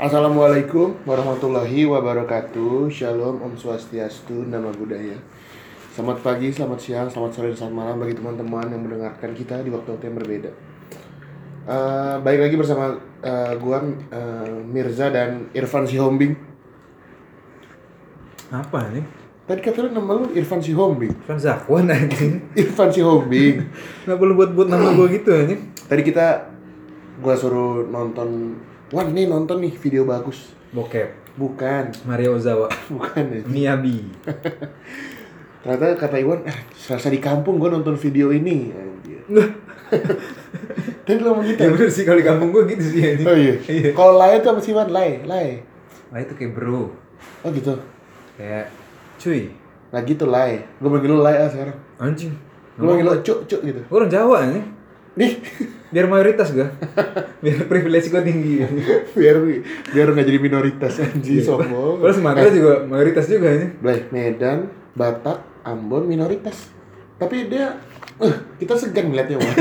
Assalamualaikum warahmatullahi wabarakatuh Shalom, Om Swastiastu, Nama Budaya Selamat pagi, selamat siang, selamat sore, dan selamat malam bagi teman-teman yang mendengarkan kita di waktu-waktu yang berbeda Eh, Baik lagi bersama eh, gua eh, Mirza dan Irfan Sihombing Apa nih? Tadi katanya nama lu Irfan Sihombing Kan Zakwan anjing. Irfan Sihombing Kenapa lu buat-buat nama gua gitu anjing? Tadi kita gua suruh nonton Wah nih nonton nih video bagus Bokep. Bukan, Mario Ozawa. bukan ya Miyabi. Ternyata kata Iwan, eh, serasa di kampung gue nonton video ini. Tadi lo ngomong gitu. Ya bener sih kalau di kampung gua gitu sih anjing. Oh iya. Iya. Kalau lay itu apa sih Iwan? Lay, lay. Nah itu kayak bro. Oh gitu. Kayak cuy. Nah gitu lay. Gue manggil lo lay ah sekarang. Anjing. Gue manggil lo cuk cuk gitu. Gua orang Jawa anjing. Nih, Biar mayoritas gua. Biar privilege gua tinggi. biar biar nggak jadi minoritas anjir sombong. Terus Sumatera juga mayoritas juga anjing. Blay, Medan, Batak, Ambon minoritas. Tapi dia eh kita segan ngeliatnya Wan.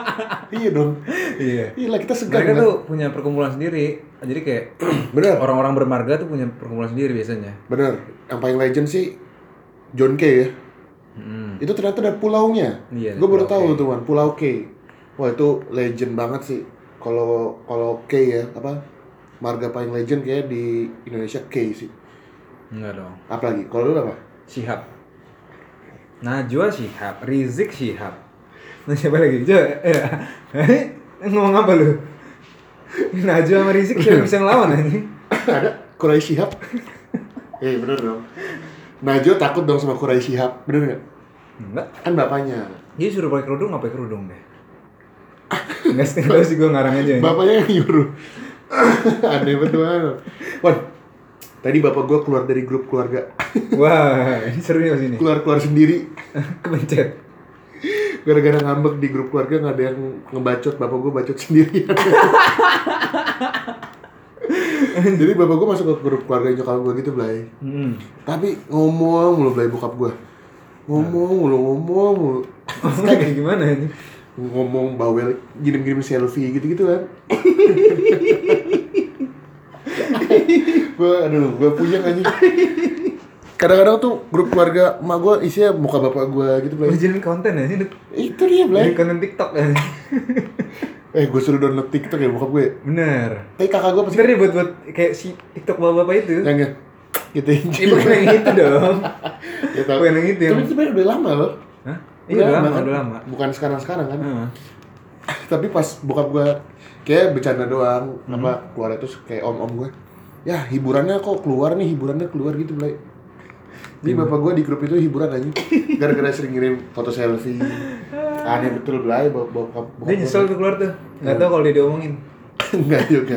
iya dong. Iya. Iya lah kita segan. Mereka kan? tuh punya perkumpulan sendiri. Jadi kayak Bener. orang-orang bermarga tuh punya perkumpulan sendiri biasanya. Bener. Yang paling legend sih John Kay ya. Hmm. Itu ternyata ada pulaunya. Iya, Gue baru tahu K. tuh man, Pulau K. Wah itu legend banget sih. Kalau kalau K ya apa marga paling legend kayak di Indonesia K sih. Enggak dong. Apalagi kalau lu apa? Shihab. Najwa Shihab, Rizik Shihab. Nah, siapa lagi? Coba, ya. Ngomong apa lu? Najwa sama Rizik siapa yang bisa ngelawan anjing? ada Kurai Shihab. Eh bener dong. Najwa takut dong sama Kurai Shihab, bener nggak? Enggak. Kan bapaknya. Dia suruh pakai kerudung, nggak pakai kerudung deh. Enggak sih, tahu sih gue ngarang aja. Bapaknya yang nyuruh. Aneh betul. Wan, tadi bapak gua keluar dari grup keluarga. Wah, ini seru nih sini. Keluar-keluar sendiri. Kebencet. gara-gara ngambek di grup keluarga nggak ada yang ngebacot bapak gue bacot sendiri jadi bapak gue masuk ke grup keluarga nyokap gue gitu Blay Hmm. tapi ngomong mulu Blay bokap gue ngomong mulu ngomong mulu Kayak gimana ini? Ngomong bawel girim-girim selfie gitu-gitu kan gue aduh gue puyeng aja kadang-kadang tuh grup keluarga emak gue isinya muka bapak gue gitu Blay Dijadiin konten ya ini. itu dia Jadi konten TikTok ya. eh gue suruh download tiktok ya bokap gue Bener. tapi kakak gue pasti Sebenernya buat buat kayak si TikTok bapak-bapak itu. yang ya gitu Ibu kan yang itu dong. ya. Bukan yang itu tapi itu sebenarnya udah lama loh Hah? Iya udah lama, kan? udah lama. bukan sekarang sekarang kan Heeh. tapi pas bokap gue kayak bercanda doang Hmm. apa keluar itu kayak om om gue ya hiburannya kok keluar nih hiburannya keluar gitu Blay jadi Hmm. bapak gue di grup itu hiburan aja gara-gara sering ngirim foto selfie aneh betul Blay bokap bokap Dia nyesel tuh keluar tuh. Enggak tahu kalau dia diomongin. Enggak juga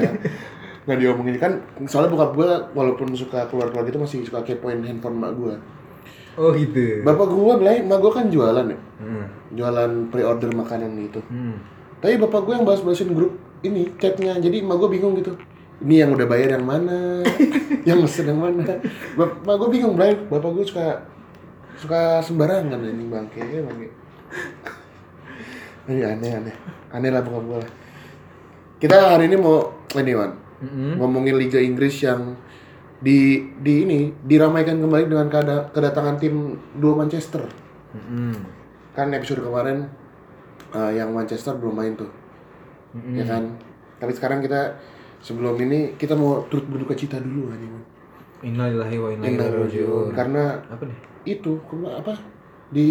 Nggak diomongin kan soalnya bokap gue walaupun suka keluar-keluar gitu masih suka kepoin handphone mak gue Oh gitu. bapak gue Blay mak gue kan jualan ya. Hmm. jualan pre-order makanan gitu Hmm. tapi bapak gue yang balas-balasin grup ini chatnya. Jadi emak gue bingung gitu. Ini yang udah bayar yang mana? Yang mesen yang mana? Bapak gue bingung Blay bapak gue suka suka sembarangan ini bangke bangke ini aneh aneh. Aneh lah bokap gue lah. Kita hari ini mau ini Wan. Mm-mm. ngomongin Liga Inggris yang di di ini diramaikan kembali dengan kedatangan tim dua Manchester Mm-mm. kan episode kemarin uh, yang Manchester belum main tuh Mm-mm. ya kan tapi sekarang kita sebelum ini kita mau turut berduka cita dulu aja. Innalillahi wa inna ilaihi Innalillahi raji'un. karena Apa nih? itu apa di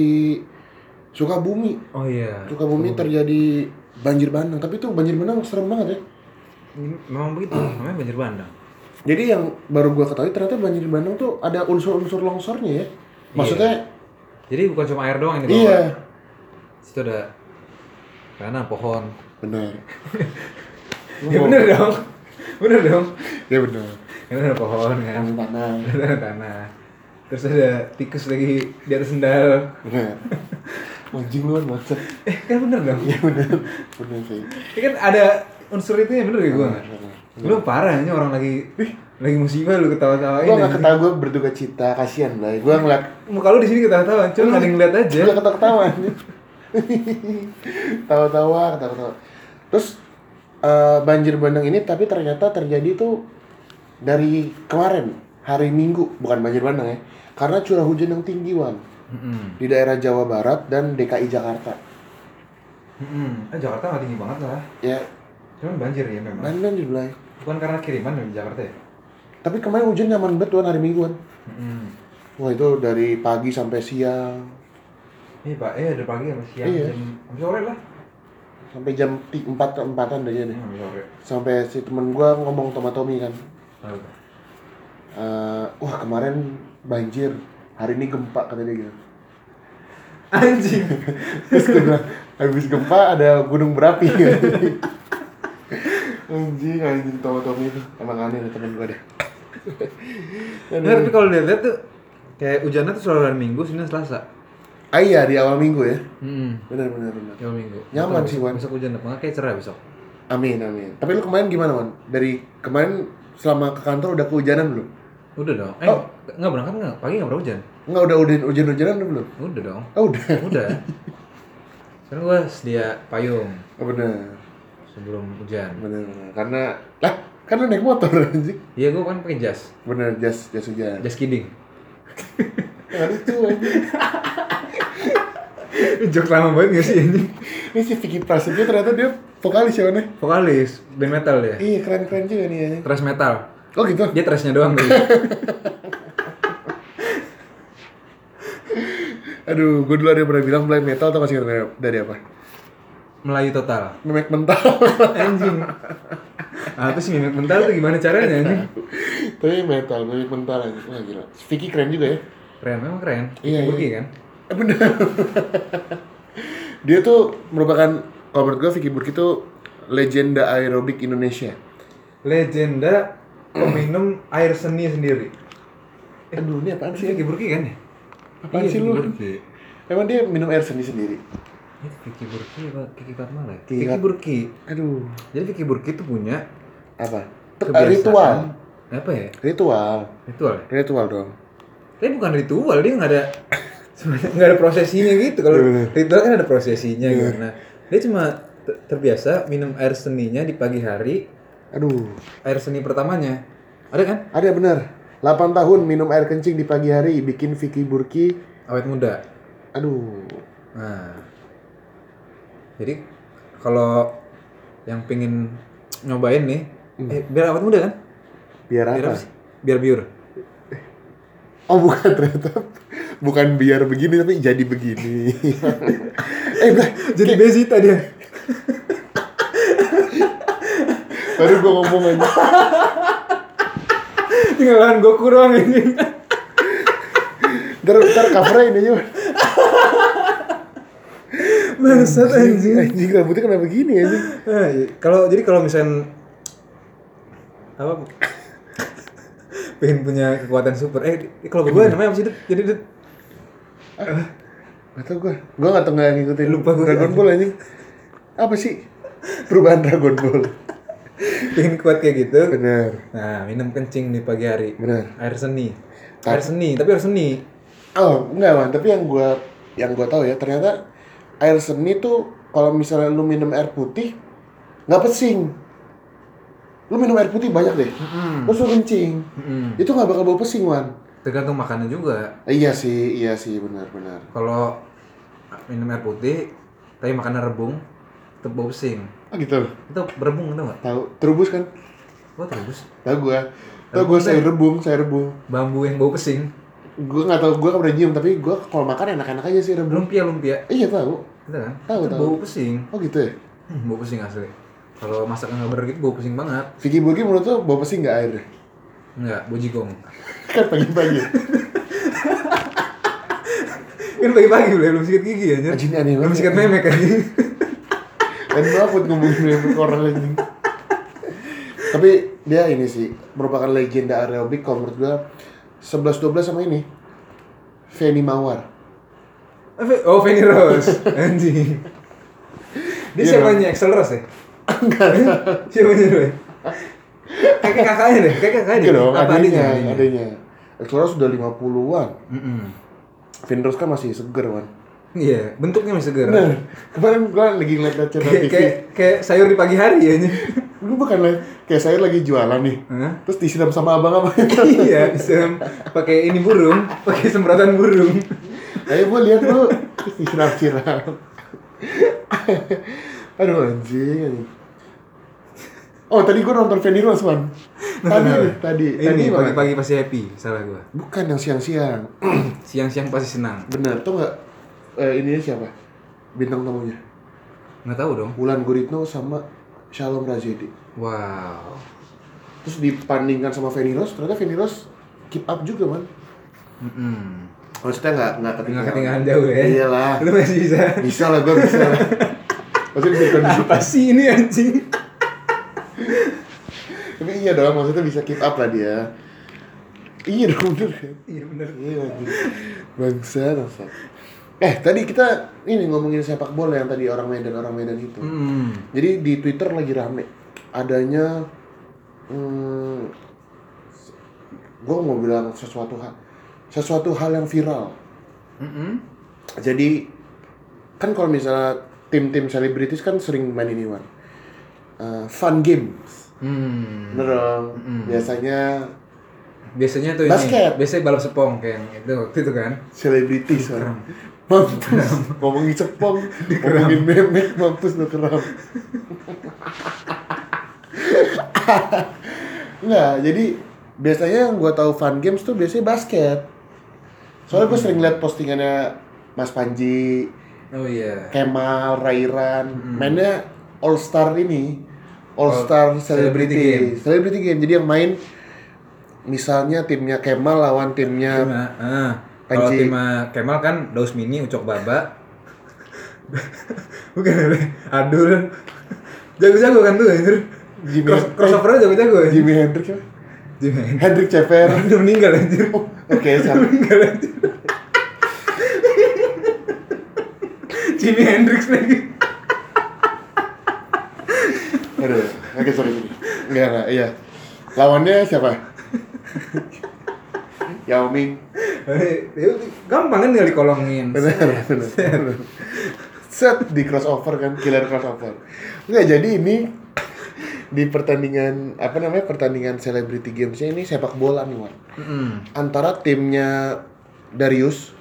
Sukabumi Oh iya. Sukabumi terjadi banjir bandang tapi itu banjir bandang serem banget ya Memang begitu, namanya banjir bandang. Jadi yang baru gua ketahui ternyata banjir bandang tuh ada unsur-unsur longsornya ya maksudnya Jadi bukan cuma air doang dibawa. iya Situ ada karena pohon. benar Ya bener dong. Bener dong. ya benar Karena ada pohon kan. tanah Ada tanah. Terus ada tikus lagi di atas sendal. benar anjing lu kan macet Eh kan bener dong. iya benar benar sih Ya kan ada unsur itu ya bener ya gue nggak? benar. Lu parah ini orang lagi lagi musibah lu ketawa-tawain. Gua nggak ketawa gue berduka cita kasihan lah gue ngeliat Muka lu di sini ketawa-tawa, cuma ada yang ngeliat aja. gue ketawa ketawa tawa-tawa ketawa-tawa terus eh, banjir bandang ini tapi ternyata terjadi tuh dari kemarin hari Minggu bukan banjir bandang ya karena curah hujan yang tinggi wan Mm-mm. di daerah Jawa Barat dan DKI Jakarta Mm-mm. Eh, Jakarta nggak tinggi banget lah. ya Cuman banjir ya memang. banjir lah Bukan karena kiriman di Jakarta ya? tapi kemarin hujan nyaman banget tuan hari Minggu wan Mm-mm. wah itu dari pagi sampai siang Iya pak, eh ada pagi sama siang, Iya. jam sampai sore lah. sampai jam empat empatan aja deh Sampai sore. sampai si temen gua ngomong sama Tommy kan eh, wah kemarin banjir hari ini gempa kata dia gitu Anjing. terus gue bilang habis gempa ada gunung berapi anjing anjing Tommy Tommy itu emang aneh nih temen gua deh Nah, tapi kalau dilihat tuh kayak hujannya tuh selalu hari Minggu, Senin, Selasa. ah iya di awal minggu ya Hmm. benar benar benar Awal Minggu. Nyaman sih, Wan. Besok hujan apa nggak kayak cerah besok. amin amin tapi lu kemarin gimana man dari kemarin selama ke kantor udah kehujanan belum Udah dong. Eh, Oh. nggak berangkat nggak? Pagi nggak berhujan? Enggak udah udah hujan hujanan belum Udah dong. oh udah Udah. Sekarang gua sedia payung oh, benar sebelum hujan. benar benar. karena lah kan lu naik motor anjing Iya, gua kan pakai jas. bener jas jas hujan Jas kidding. Lucu anjing Jok lama banget gak sih ini? ini si Vicky Prasetyo ternyata dia vokalis ya ya? Vokalis, band metal dia. iya keren keren juga nih anjing Thrash metal. oh gitu Dia thrashnya doang tuh. aduh gue dulu ada yang pernah bilang black metal atau masih dari apa Melayu total. memek mental Anjing. Apa sih mimik mental tuh gimana caranya anjing? tapi metal memek mental aja wah gila Vicky keren juga ya Keren, memang keren. Iya, Burki iya. kan? Eh, bener dia tuh merupakan kalau menurut gue Vicky Burki tuh legenda aerobik Indonesia Legenda peminum air seni sendiri. aduh ini apaan Sih Vicky Burki kan ya? apaan Iya, sih lu Burki. emang dia minum air seni sendiri Itu Vicky Burki apa Kiki Fatmala? ya? Kiki Vicky Burki. aduh Jadi Vicky Burki itu punya apa kebiasaan. ritual Apa ya? ritual Ritual. ya? ritual dong Tapi bukan ritual, dia nggak ada sebenarnya nggak ada prosesinya gitu. Kalau Iya, ritual kan ada prosesinya gitu. Nah, dia cuma ter- terbiasa minum air seninya di pagi hari, aduh air seni pertamanya. Ada kan? ada bener 8 tahun minum air kencing di pagi hari bikin Vicky Burki Awet muda. aduh Nah, jadi kalau yang pingin nyobain nih, eh, biar awet muda kan? biar Biar apa apa sih? Biar biur. oh bukan ternyata bukan biar begini tapi jadi begini eh bah, Jadi bezita dia. baru gue ngomong aja Tinggal lahan gue kurang ini. ntar, ntar covernya ini aja Bangsat anjing. anjing. Rambutnya kenapa begini anjing? Nah, iya. kalau jadi kalau misalnya apa? Pengen punya kekuatan super. Eh kalau gue namanya apa sih jadi Dut? Gak tau gue, gue gak tau gak ngikutin Lupa gua. Dragon Ball anjing. Apa sih? Perubahan Dragon Ball? pengen kuat kayak gitu. Bener, nah minum kencing di pagi hari. Bener air seni. Air seni tapi air seni. Oh, enggak man, tapi yang gue yang gua tahu ya ternyata air seni tuh kalau misalnya lu minum air putih nggak pesing. Lu minum air putih banyak deh. Terus lu kencing. Mm-mm. itu nggak bakal bau pesing wan. Tergantung makannya juga. Eh, iya sih iya sih benar benar. Kalau minum air putih tapi makannya rebung tetap bau pesing. Oh gitu? Itu berebung tau nggak? Tahu. Terubus kan? Oh terus tahu gua. Tahu gua saya rebung saya rebung. Bambu yang bau pesing. Gua nggak tahu gua nggak pernah nyium tapi gua kalau makan enak-enak aja sih rebung. Lumpia lumpia. Iya tahu gitu kan Tahu, itu tahu. bau pesing oh gitu ya Hmm, bau pesing asli. Kalau masakan nggak bener gitu bau pesing banget. Vicky Burki menurut tuh bau pesing nggak air Enggak, bau jigong. kan pagi-pagi Kan pagi-pagi belum sikat gigi ya, ini aneh Belum sikat memek aja. Dan banget ngomongin memek orang anjing. Tapi dia ini sih merupakan legenda aerobik kalau menurut gua 11 12 sama ini. Feni Mawar. Oh, Fanny Rose. Anjing. Dia Iya siapanya Excel Rose ya? Enggak. Siapanya dulu ya? Kakek kakaknya deh, kakek kakaknya deh. dong, Apa adanya, adanya? adanya. Explora sudah 50-an. Mm-mm. Feni Rose kan masih seger, Wan. Iya, bentuknya masih segar. Bener. Kemarin gua lagi ngeliat channel Kayak, TV. kayak kayak sayur di pagi hari ya. Gue bukan lah, kayak saya lagi jualan nih. Hah? Terus disiram sama abang-abang. iya, bisa pakai ini burung, pakai semprotan burung. Ayo gue lihat lu terus disiram-siram. Aduh anjing. Oh tadi gue nonton Fanny Rose man. Tadi tadi. tadi Ini pagi-pagi pasti happy, salah gua. Bukan yang siang-siang. Siang-siang pasti senang. Bener, tuh nggak? Eh, ininya siapa? Bintang tamunya. Nggak tahu dong. Wulan Guritno sama Shalom Razedi. Wow. Terus dibandingkan sama Fanny Rose, ternyata Fanny Rose keep up juga man. Mm-mm. Maksudnya nggak nggak ketinggalan. Nggak ketinggalan jauh ya. Iyalah. Lu masih bisa. Bisa lah gue bisa. lah. Maksudnya bisa ikut Apa sih ini anjing? Tapi iya dong, maksudnya bisa keep up lah dia. Iya dong, bener kan? Iya benar. Iya anjing. Bangsa, bangsa. Eh, tadi kita ini ngomongin sepak bola yang tadi orang Medan, orang Medan itu. Hmm. Jadi di Twitter lagi rame adanya hmm, gue mau bilang sesuatu hal sesuatu hal yang viral. Mm-mm. Jadi kan kalau misalnya tim-tim selebritis kan sering main ini Wan. Eh, fun games. Hmm. Bener dong. Biasanya Biasanya tuh Basket. ini, biasanya balap sepong kayak itu, waktu itu kan. selebritis Wan. Mampus. Ngomongin cepong, ngomongin memek, mampus lu keram. Enggak, jadi biasanya yang gue tahu fun games tuh biasanya basket. Soalnya gue sering liat postingannya Mas Panji, Oh iya. Kemal, Rairan, mainnya All Star ini, All Star Celebrity Celebrity, Game. Celebrity Game. Jadi yang main misalnya timnya Kemal lawan timnya Cuma, ah, kalau Panji. tim ah, Kemal kan Daus Mini, Ucok Baba. Bukan Adul. Jago-jago kan tuh anjir. Jimmy, Cross, crossover jago-jago ya. Jimi Hendrix? Jimmy. Hendrik Ceper. Udah meninggal anjir. Oh, Oke, siap. meninggal anjir. Jimi Hendrix lagi. Aduh, oke sorry. Enggak, enggak, iya. Lawannya siapa? Yao Ming. Gampang kan tinggal dikolongin. Benar, benar. benar. Set di crossover kan, killer crossover. Enggak, jadi ini di pertandingan apa namanya pertandingan celebrity gamesnya ini sepak bola nih Wan. Mm-mm. Antara timnya Darius,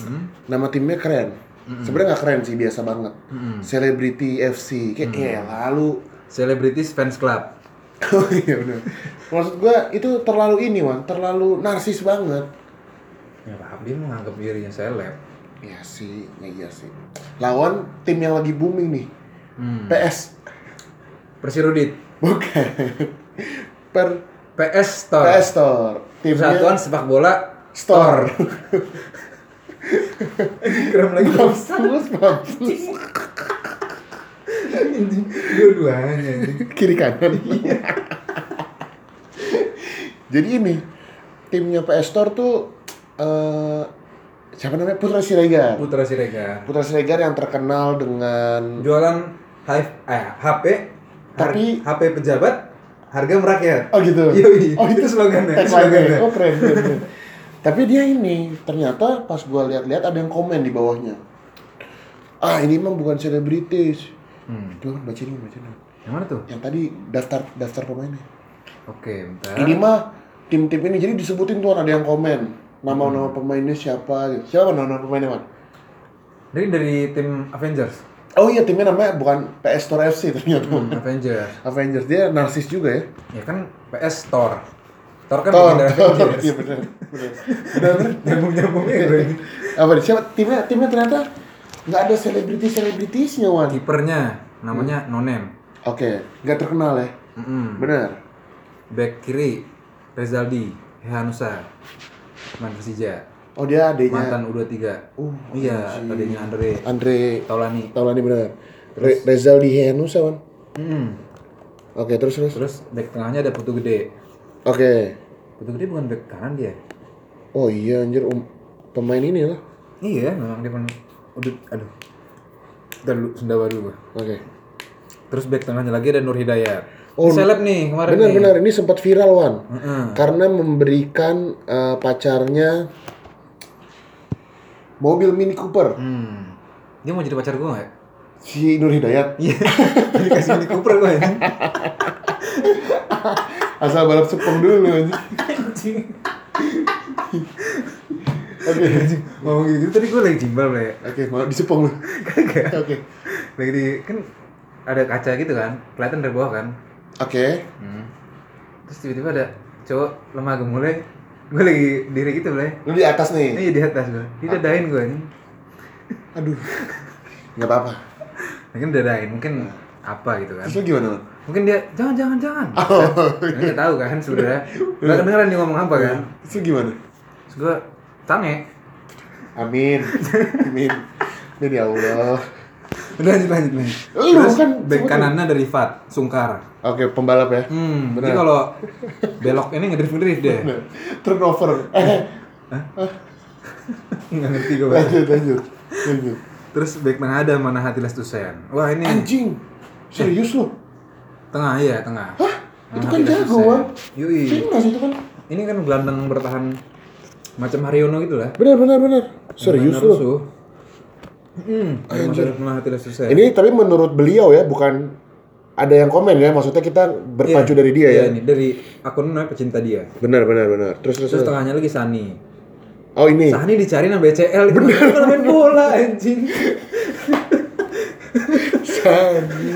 Hmm. nama timnya keren. Sebenarnya nggak keren sih, biasa banget. Mm-mm. Celebrity FC, kayak ya lalu Celebrities Fans Club. Oh iya benar. Maksud gua itu terlalu ini wan, terlalu narsis banget. Ya paham dia menganggap dirinya seleb. Iya sih, ya iya sih. Lawan tim yang lagi booming nih, Hmm. PS. Persirudit. Bukan. Per PS Store. PS Store. Timnya Persatuan Sepak Bola Store. Keren lagi. Mampus, mampus. Dua-duanya. Kiri kanan. Iya. Jadi ini timnya PS Store tuh eh siapa namanya Putra Siregar. Putra Siregar. Putra Siregar yang terkenal dengan Jualan eh, HP Tapi- HP pejabat harga merakyat. Oh gitu. Yoi. Oh Itu slogannya, tagline-nya. slogannya. Oh keren, keren, keren. Tapi dia ini ternyata pas gua lihat-lihat ada yang komen di bawahnya. Ah ini mah bukan selebritis. Hmm. Tuh baca ini, baca ini. Yang mana tuh? Yang tadi daftar daftar pemainnya. Oke, bentar. Ini mah tim-tim ini jadi disebutin tuh ada yang komen nama-nama pemainnya siapa. Siapa nama pemainnya man? Dari dari tim Avengers. Oh iya timnya namanya bukan PS Store FC ternyata. Hmm, Avengers. Avengers dia narsis juga ya. Ya kan PS Store. Store kan bagian dari Thor. Avengers. Iya benar. Benar. Nyambung-nyambungnya bro ini. Apa nih? Siapa timnya? Timnya ternyata nggak ada selebriti selebritisnya wan. Kipernya namanya Nonem. Oke, nggak terkenal ya. Mm-mm. Benar. Back kiri Rezaldi Hehanusa main Persija Oh dia adanya. mantan U23 Uh, iya adanya Andre Andre Taulani Taulani benar. Re Rezaldi Henusa wan. Mm. Oke terus terus. terus back tengahnya ada Putu Gede Oke. Putu Gede bukan back kanan dia Oh iya anjir um, pemain ini lah. iya memang dia pernah udah aduh Bentar dulu sendawa dulu. Oke. terus back tengahnya lagi ada Nur Hidayat Oh, Ini seleb nih kemarin Benar nih benar ini sempat viral wan. Heeh. Karena memberikan eh, pacarnya mobil Mini Cooper. Hmm. Dia mau jadi pacar gue nggak? Si Nur Hidayat. Iya. Jadi kasih Mini Cooper gue. Asal balap sepong dulu anjing. Oke. Anjing. Ngomong gitu tadi gue lagi jimbal le. Oke, mau di sepong lu. Kagak. Oke. Lagi di kan ada kaca gitu kan, kelihatan dari bawah kan. Oke. Hmm. Terus tiba-tiba ada cowok lemah gemulai. Gue lagi diri gitu le. Lu di atas nih. Ini di atas gue. Didadain gue anjing. Aduh. Enggak apa-apa. Mungkin dadain, mungkin apa gitu kan. Terus lu gimana? Mungkin dia jangan jangan jangan. Oh. Nggak tahu kan sebenarnya. Gak kedengeran dia ngomong apa kan. Terus lu gimana? Terus gue tange. Amin. Amin. Amin ya Allah. Udah lanjut lanjut lanjut. Lu Terus kan back kanannya dari Fat, Sungkar. Oke, pembalap ya. Hmm, Benar. jadi kalau belok ini ngedrift ngedrift deh. Bener. Turnover. Eh, Nggak ngerti gue. lanjut, lanjut. Lanjut. Terus back tengah ada mana hati Tusen. Wah ini Anjing. Serius lu? tengah iya tengah. Hah? Itu Mana kan Hati jago, Tusen. Wan. Yui. Timnas itu kan. Ini kan gelandang bertahan macam Haryono gitu lah. Benar, benar, benar. Serius lu? Hmm. Ini tapi menurut beliau ya, bukan ada yang komen ya. Maksudnya kita berpacu dari dia Iya ya. nih dari akun namanya pecinta dia. Benar, benar, benar. Terus, terus, Terus tengahnya lagi Sani. Oh ini. Sani dicari sama BCL Kalau main bola anjing Sani.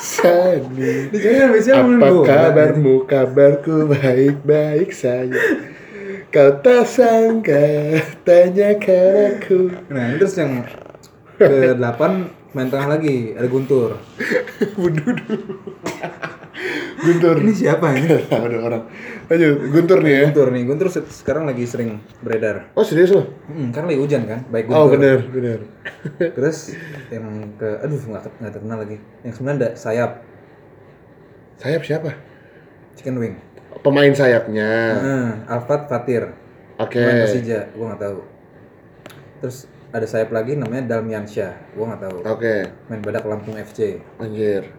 Sani. Dicari sama BCL main Apa bola kabarmu? Kabarku baik-baik saja. Kau tak sangka tanyakan aku. Nah ini terus yang ke 8 main tengah lagi ada Guntur Guntur. Ini siapa ini? Ada orang. Lanjut, Guntur nih ya. Guntur nih Guntur se- sekarang lagi sering beredar Oh serius lo? hmm, Karena lagi hujan kan Baik Guntur Oh benar, benar. Terus yang ke Aduh nggak nggak terkenal lagi Yang sebenarnya ada sayap Sayap siapa? Chicken wing Pemain sayapnya. Nah, Alfat Fatir Oke. Pemain Persija Gue nggak tahu Terus ada sayap lagi namanya Dalmiansyah Gue nggak tahu Oke. Main badak Lampung FC Anjir.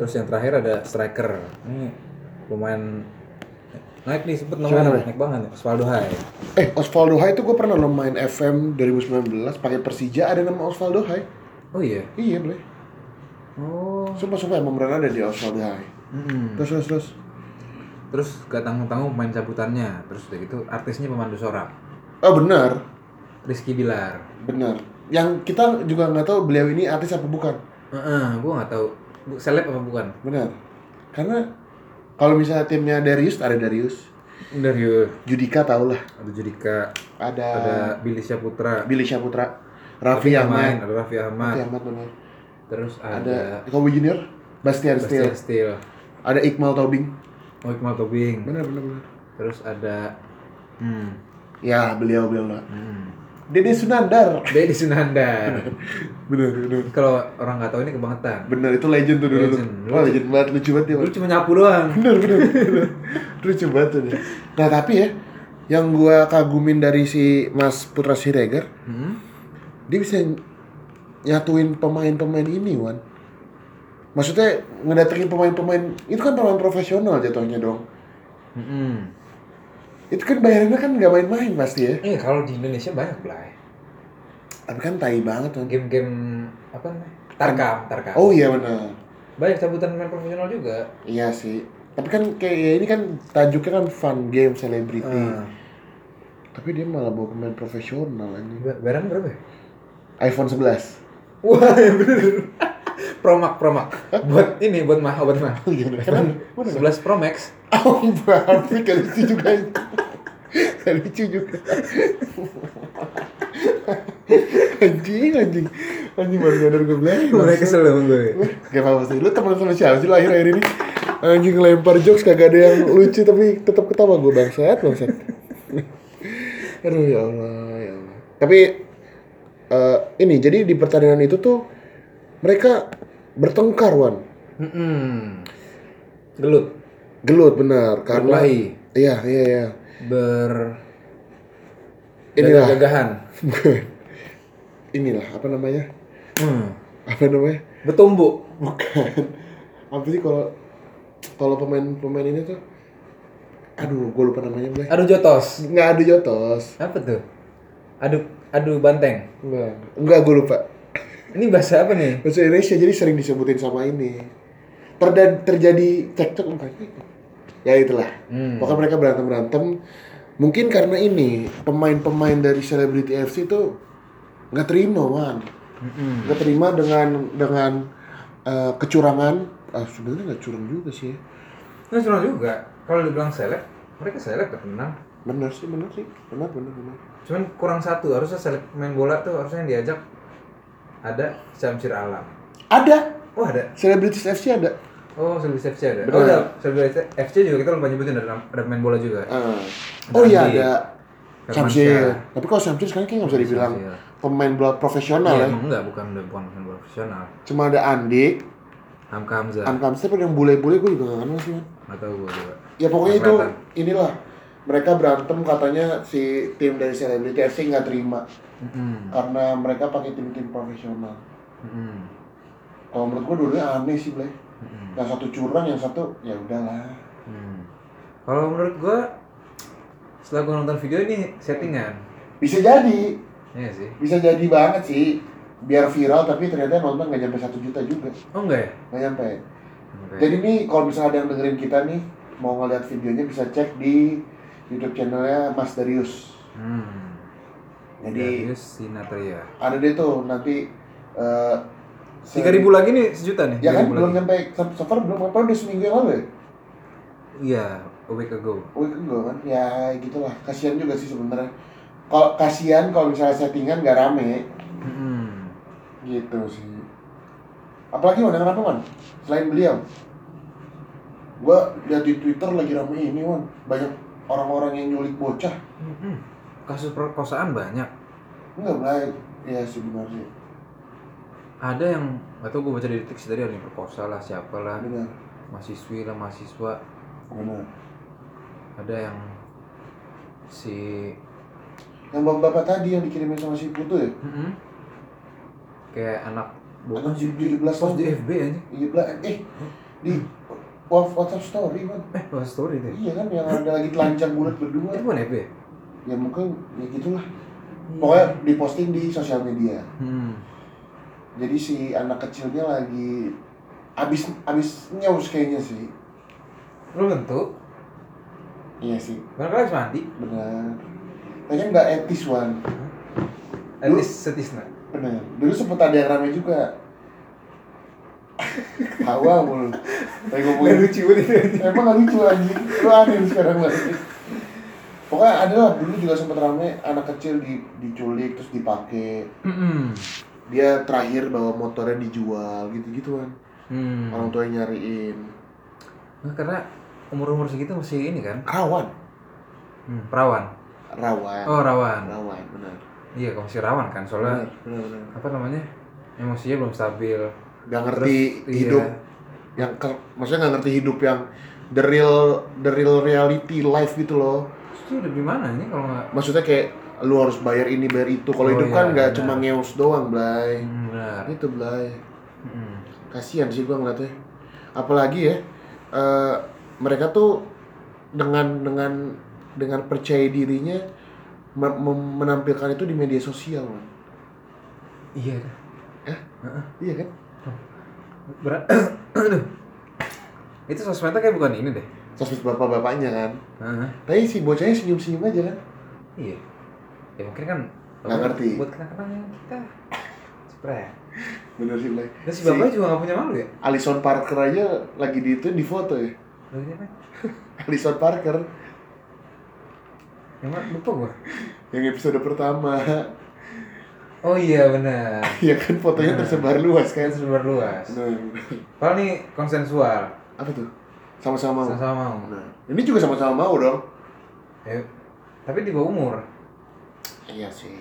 Terus yang terakhir ada striker. Ini lumayan naik nih sempet namanya? naik banget nih Osvaldo Hai. Eh, Osvaldo Hai itu gue pernah lo main FM 2019 pakai Persija ada nama Osvaldo Hai. Oh iya. Iya, boleh. Oh. Sumpah sumpah emang beneran ada di Osvaldo Hai. Hmm. Terus terus terus. Terus gak tanggung tanggung main cabutannya. Terus udah gitu artisnya pemandu sorak. Oh benar, Rizky Bilar. Benar. Yang kita juga nggak tahu beliau ini artis apa bukan. Heeh, gua nggak tahu seleb apa bukan. Benar. Karena kalau misalnya timnya Darius ada Darius, Dari Judika tau lah. ada Judika, Ada, ada Billy Syaputra, Billy Syaputra, Raffi Ahmad, ada Raffi Raffi Ahmad. Ahmad benar. Terus Ada ada Kobe Junior, Bastian Bastian Steel, ada Iqmal Tobing. Oh Iqmal Tobing. Benar benar benar. Terus ada hmm, Ya beliau beliau lah. hmm. Dede Sunandar. Dedi Sunandar. Benar benar. Kalau orang nggak tahu ini kebangetan. Benar itu legend tuh dulu. Legend. tuh. Wah legend banget lucu banget ya. Lu cuma nyapu doang. Bener bener bener. lucu banget tuh dia. Nah tapi ya yang gua kagumin dari si Mas Putra Siregar Hmm? dia bisa nyatuin pemain-pemain ini Wan maksudnya ngedatengin pemain-pemain itu kan pemain profesional jatuhnya dong Hmm. Itu kan bayarannya kan nggak main-main pasti ya Eh kalau di Indonesia banyak lah. tapi kan tai banget Wan. Game-game apa namanya? Tarkam, Tarkam. oh iya benar Banyak cabutan main profesional juga. iya sih tapi kan kayak ya ini kan tajuknya kan fun game celebrity Ah. tapi dia malah bawa pemain profesional aja Ba- Bayaran berapa ya? iPhone 11 Wah, bener. Promak, Promak. Buat ini, buat mah, obat mah. oh iya bener. kenapa? Mana? 11 Pro Max. Oh, babi kan lucu juga itu. Kan lucu juga. anjing, anjing. Anjing baru nyadar gue bilang. Mulai kesel sama gue. Gak apa-apa sih. Lu temen sama siapa sih lu akhir-akhir ini? Anjing lempar jokes kagak ada yang lucu tapi tetap ketawa gue bangsat, bangsat. Aduh ya Allah, ya Allah. Tapi eh, ini jadi di pertandingan itu tuh mereka bertengkar wan, Hmm. Gelut. gelut benar karena Berkelahi. iya iya iya Ber... Inilah. Gagahan. inilah apa namanya Hmm. apa namanya Bertumbuk. bukan apa sih kalau kalau pemain-pemain ini tuh aduh gue lupa namanya Blay Aduh jotos. nggak ada jotos Apa tuh? Aduk adu banteng. Enggak, enggak gue lupa. Ini bahasa apa nih? Bahasa Indonesia jadi sering disebutin sama ini. Terda- terjadi cekcok bukan? Ya itulah. Hmm. Pokoknya mereka berantem berantem. Mungkin karena ini pemain-pemain dari Celebrity FC itu nggak terima man, Mm-mm. nggak terima dengan dengan eh, kecurangan. Ah sebenarnya nggak curang juga sih. Nggak cuma juga. Kalau dibilang seleb, mereka seleb terkenal. Benar sih, benar sih, benar benar benar. Cuman kurang satu, harusnya seleb main bola tuh harusnya yang diajak ada Syamsir Alam. Ada Oh ada. Celebrities FC ada. Oh, Selebriti FC ada. Benar. Oh, ada. Selebriti FC juga kita lupa nyebutin ada, ada main bola juga. Ah. oh iya ada. Samsir. Tapi kalau Samsir sekarang kayaknya nggak bisa dibilang Samsir. pemain bola profesional Iya, ya. emang enggak, bukan bukan main bola profesional. Cuma ada Andik, Hamka Hamzah. Am Kamster yang bule-bule gue juga gak kenal sih. Nggak tahu gue juga. Ya pokoknya Nggak itu kelihatan. inilah mereka berantem katanya si tim dari Celebrity FC nggak terima Mm-mm. karena mereka pakai tim-tim profesional. Mm-mm. Kalau menurut gue dua-duanya aneh sih, Blay. Mm-mm. Yang satu curang, yang satu ya udahlah. Hmm. Kalau menurut gua setelah gua nonton video ini settingan. Bisa jadi, Iya sih. bisa jadi banget sih. Biar viral tapi ternyata nonton nggak nyampe satu juta juga, Oh enggak ya? nggak nyampe. Oke. Jadi nih kalau misalnya ada yang dengerin kita nih mau ngeliat videonya bisa cek di YouTube channelnya Mas Darius. Hmm. Jadi Darius Sinatria. ada deh tuh nanti eh, Tiga ribu lagi nih sejuta nih. Ya kan 3.000 belum lagi. nyampe so- far belum apa udah seminggu yang lalu ya? Iya, a week ago. Week ago kan? Ya gitulah. Kasihan juga sih sebenarnya. Kalau kasihan kalau misalnya settingan gak rame Hmm. gitu sih. Apalagi man, kenapa man? Selain beliau, gua lihat di Twitter lagi rame ini man. Banyak orang-orang yang nyulik bocah. Mm-mm. Kasus perkosaan banyak. Enggak baik. Ya sebenarnya. Ada yang atau gue baca di detik sih tadi ada yang perkosa lah, siapa lah, Benar. mahasiswi lah, mahasiswa. Benar. Ada yang si Yang bapak-bapak tadi yang dikirimin sama si Putu ya? Mm-mm. kayak anak Anak 17 post tahun. di FB aja. Iya, Bla- eh di Wa- WhatsApp story man. Eh, bahas story deh. Iya kan yang ada lagi telanjang bulat berdua. Itu FB? ya? Ya mungkin ya gitulah. Pokoknya diposting di sosial media. Hmm. Jadi si anak kecilnya lagi abis abis nyaus kayaknya sih. Belum tentu. Iya sih, Barangkali habis mandi. benar. Kayaknya nggak etis wan. Lu- least setisna. Benar. Dulu sempet ada yang rame juga. Tawa mulu. Kayak ngomongin lucu banget Emang gak lucu anjing, lu aneh sekarang lagi Pokoknya ada lah, dulu juga sempet rame anak kecil di, diculik terus dipakai Hmm. Dia terakhir bawa motornya dijual gitu-gitu kan Hmm. Orang tuanya nyariin Nah, karena umur-umur segitu masih ini kan. Rawan Hmm, perawan. Rawan Oh, rawan. Rawan, benar Iya, masih rawan kan soalnya Benar, benar, benar apa namanya? Emosinya belum stabil. Gak ngerti Terus, hidup iya. yang ke, Maksudnya gak ngerti hidup yang The real, the real reality life gitu loh Itu udah gimana ini kalau nggak? Maksudnya kayak lu harus bayar ini bayar itu Kalau Oh, hidup iya, kan gak benar. cuma ngeus doang, Blay Hmm, benar. Itu, Blay Hmm. kasihan sih gua ngeliatnya apalagi ya eh, mereka tuh dengan dengan dengan percaya dirinya menampilkan itu di media sosial man. Iya. dah. Heeh. iya kan Berat. Itu sosmednya kayak bukan ini deh. sosmed bapak-bapaknya kan Heeh. tapi si bocahnya senyum-senyum aja kan Iya. Ya mungkin kan Nggak ngerti. Buat kenang-kenangan kita. Spray. bener sih Blay Dan si Si- bapaknya juga gak punya malu ya? Alison Parker aja lagi di itu di foto ya? Alison Parker Yang mana? Lupa gua. yang episode pertama Oh iya benar. ya kan fotonya Nah. tersebar luas kan Kan sebar luas. nah, Kalau nih konsensual, apa tuh sama-sama mau sama-sama mau. nah ini juga sama-sama mau dong Ya, tapi di bawah umur. Iya sih.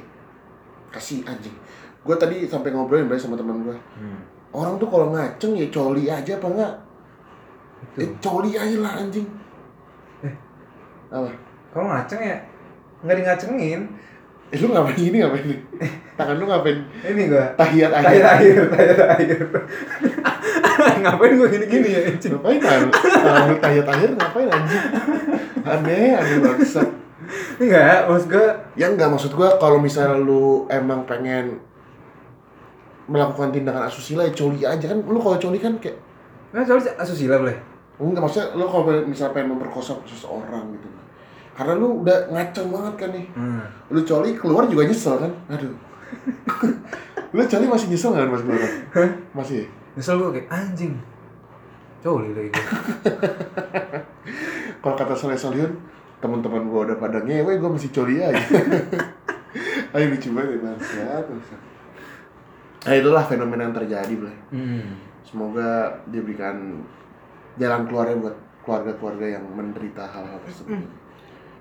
Kasih anjing. Gue tadi sampai ngobrolin sama teman gue. Hmm. Orang tuh kalau ngaceng ya coli aja apa enggak? Itu. Eh, coli aja lah anjing. Eh. Apa? Kalau ngaceng ya nggak di ngacengin. Eh lu ngapain gini ngapain nih? Tangan lu ngapain? Ini gua Tahiyat aja. tayar air, tayar air. Ngapain gua gini-gini ya? anjing? Ngapain tangan? Tangan lu tahiyat akhir ngapain anjing? Aneh, aneh banget. Enggak, maksud gue Ya enggak maksud gua kalau misalnya lu emang pengen melakukan tindakan asusila ya coli aja kan lu kalau coli kan kayak Nah, soalnya asusila boleh. enggak maksudnya lu kalau misalnya pengen memperkosa seseorang gitu karena lu udah ngaceng banget kan nih Hmm. lu coli keluar juga nyesel kan aduh lu coli masih nyesel nggak mas keluar masih Misal gue kayak anjing. Coli lagi gue. kalau kata Soleh Solihun teman-teman gua udah pada ngewe gua masih coli aja ayo lucu banget ya bangsat. nah itulah fenomena yang terjadi Blay. Hmm. semoga diberikan jalan keluarnya buat keluarga-keluarga yang menderita hal-hal tersebut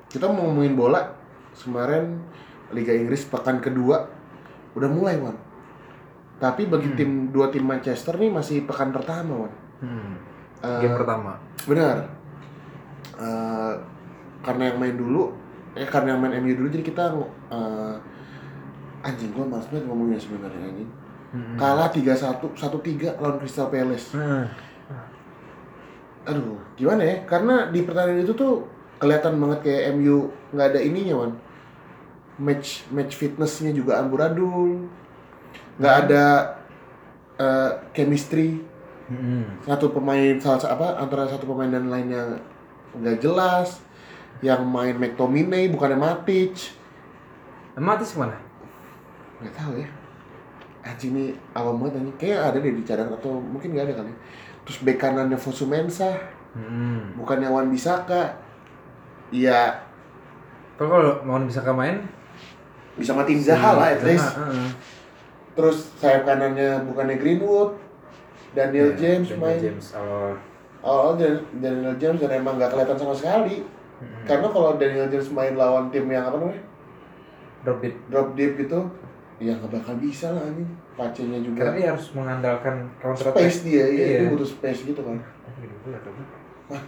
kita mau ngomongin bola kemarin Liga Inggris pekan kedua udah mulai Wan tapi bagi tim dua tim Manchester nih masih pekan pertama Wan Hmm. Eh, Game pertama. Benar. Eh, karena yang main dulu, eh karena yang main MU dulu jadi kita eh, anjing gua males banget ngomongnya sebenarnya anjing. Hmm. Kalah 3-1, 1-3 lawan Crystal Palace. Hmm. Aduh, gimana ya? Karena di pertandingan itu tuh kelihatan banget kayak MU nggak ada ininya, Wan. Match match fitnessnya juga amburadul. nggak ada eh, chemistry Hmm. satu pemain salah sa- apa antara satu pemain dan lainnya nggak jelas yang main McTominay bukannya Matic Matis ke mana? nggak tahu ya anjing ini awam banget anjing kayak ada deh di cadangan atau mungkin nggak ada kali terus bek kanannya Fosu Mensah Hmm. bukannya Wan Bisaka iya Kalau kalau mau bisa ke main, bisa matiin Zaha lah at least heeh. terus sayap kanannya bukannya Greenwood Daniel Iya, James Daniel main James awal. oh Dan- Daniel James dan emang nggak kelihatan sama sekali Hmm. karena kalau Daniel James main lawan tim yang apa namanya Drop deep. drop deep gitu ya nggak bakal bisa lah anjing pacenya juga dia harus mengandalkan counter space dia iya, Iya. dia butuh space gitu kan Oh, gini gue liat apa?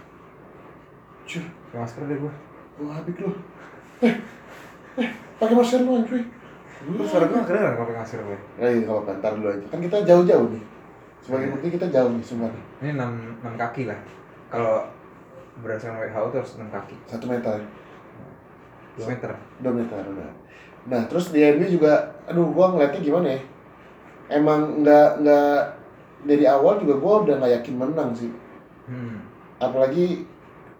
Cuy Pakai masker deh gue. gua habis lu eh eh pakai masker lu cuy Terus suara gue kedengeran kalau pakai masker gue. eh iya, kalau bentar dulu aja kan kita jauh-jauh nih sebagai bukti kita jauh nih semua nih. Ini 6, 6 kaki lah. Kalau berdasarkan WHO itu harus 6 kaki. satu meter 2 meter. dua meter udah nah terus di MU juga aduh gua ngeliatnya gimana ya emang nggak nggak dari awal juga gua udah nggak yakin menang sih Hmm. apalagi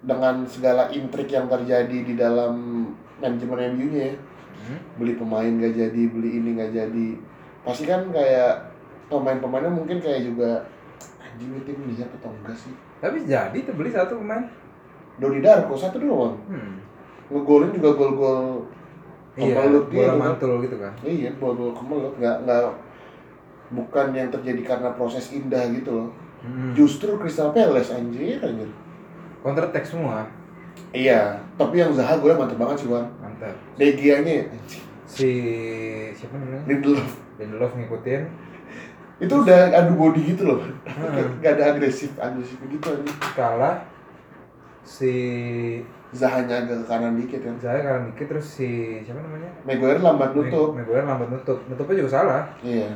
dengan segala intrik yang terjadi di dalam manajemen MU-nya ya Hmm. beli pemain gak jadi beli ini gak jadi pasti kan kayak pemain-pemainnya mungkin kayak juga anjing tim lihat atau enggak sih Tapi jadi tuh beli satu pemain. Doni Darko satu doang Hmm. ngegolin juga gol-gol Iya, Kemelut gitu bola kan. mantul gitu kan. iya gol-gol kemelut nggak nggak bukan yang terjadi karena proses indah gitu loh Hmm. justru Crystal Palace anjir anjir Counter attack semua. iya tapi yang Zaha gue mantep banget sih Wan Mantap. De Gea-nya anjing Si siapa namanya? Lindelof Lindelof ngikutin. itu udah adu body gitu loh Hmm. gak ada agresif agresif gitu anjing Kalah si Zahanya agak ke kanan dikit kan saya karena dikit terus si siapa namanya? Maguire lambat nutup Maguire lambat nutup. Nutupnya juga salah. iya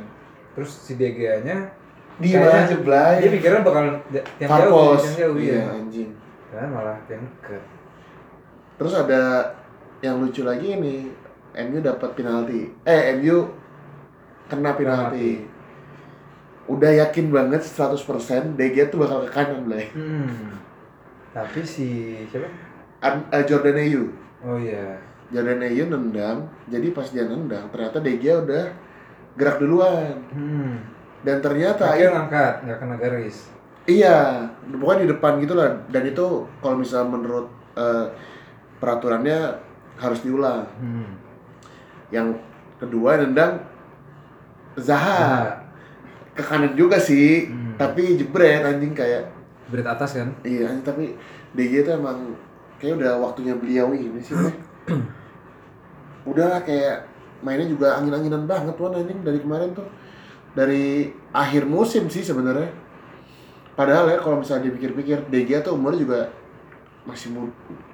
Terus si De Gea-nya dia aja Blay dia pikirnya bakal yang jauh, Farpos yang jauh iya iya. anjing Dan malah yang ke terus ada yang lucu lagi nih MU dapat penalti eh MU kena penalti udah yakin banget 100% De Gea tuh bakal ke kanan Blay Hmm. Tapi si siapa? An- eh, Jordan Ayew Oh iya. Jordan Ayew nendang jadi pas dia nendang ternyata Gea udah gerak duluan Hmm. dan ternyata Akhirnya ngangkat, nggak kena garis. Iya, pokoknya di depan gitu lah. Dan itu kalau misalnya menurut eh, peraturannya harus diulang. Hmm. Yang kedua nendang Zaha ke kanan juga sih, Hmm. tapi jebret anjing kayak berit atas kan? iya anjing, tapi DG itu emang kayak udah waktunya beliau ini sih. Bro. udah lah kayak mainnya juga angin-anginan banget tuh anjing dari kemarin tuh. Dari akhir musim sih sebenarnya. Padahal ya kalau misalnya dipikir-pikir DG tuh umurnya juga masih muda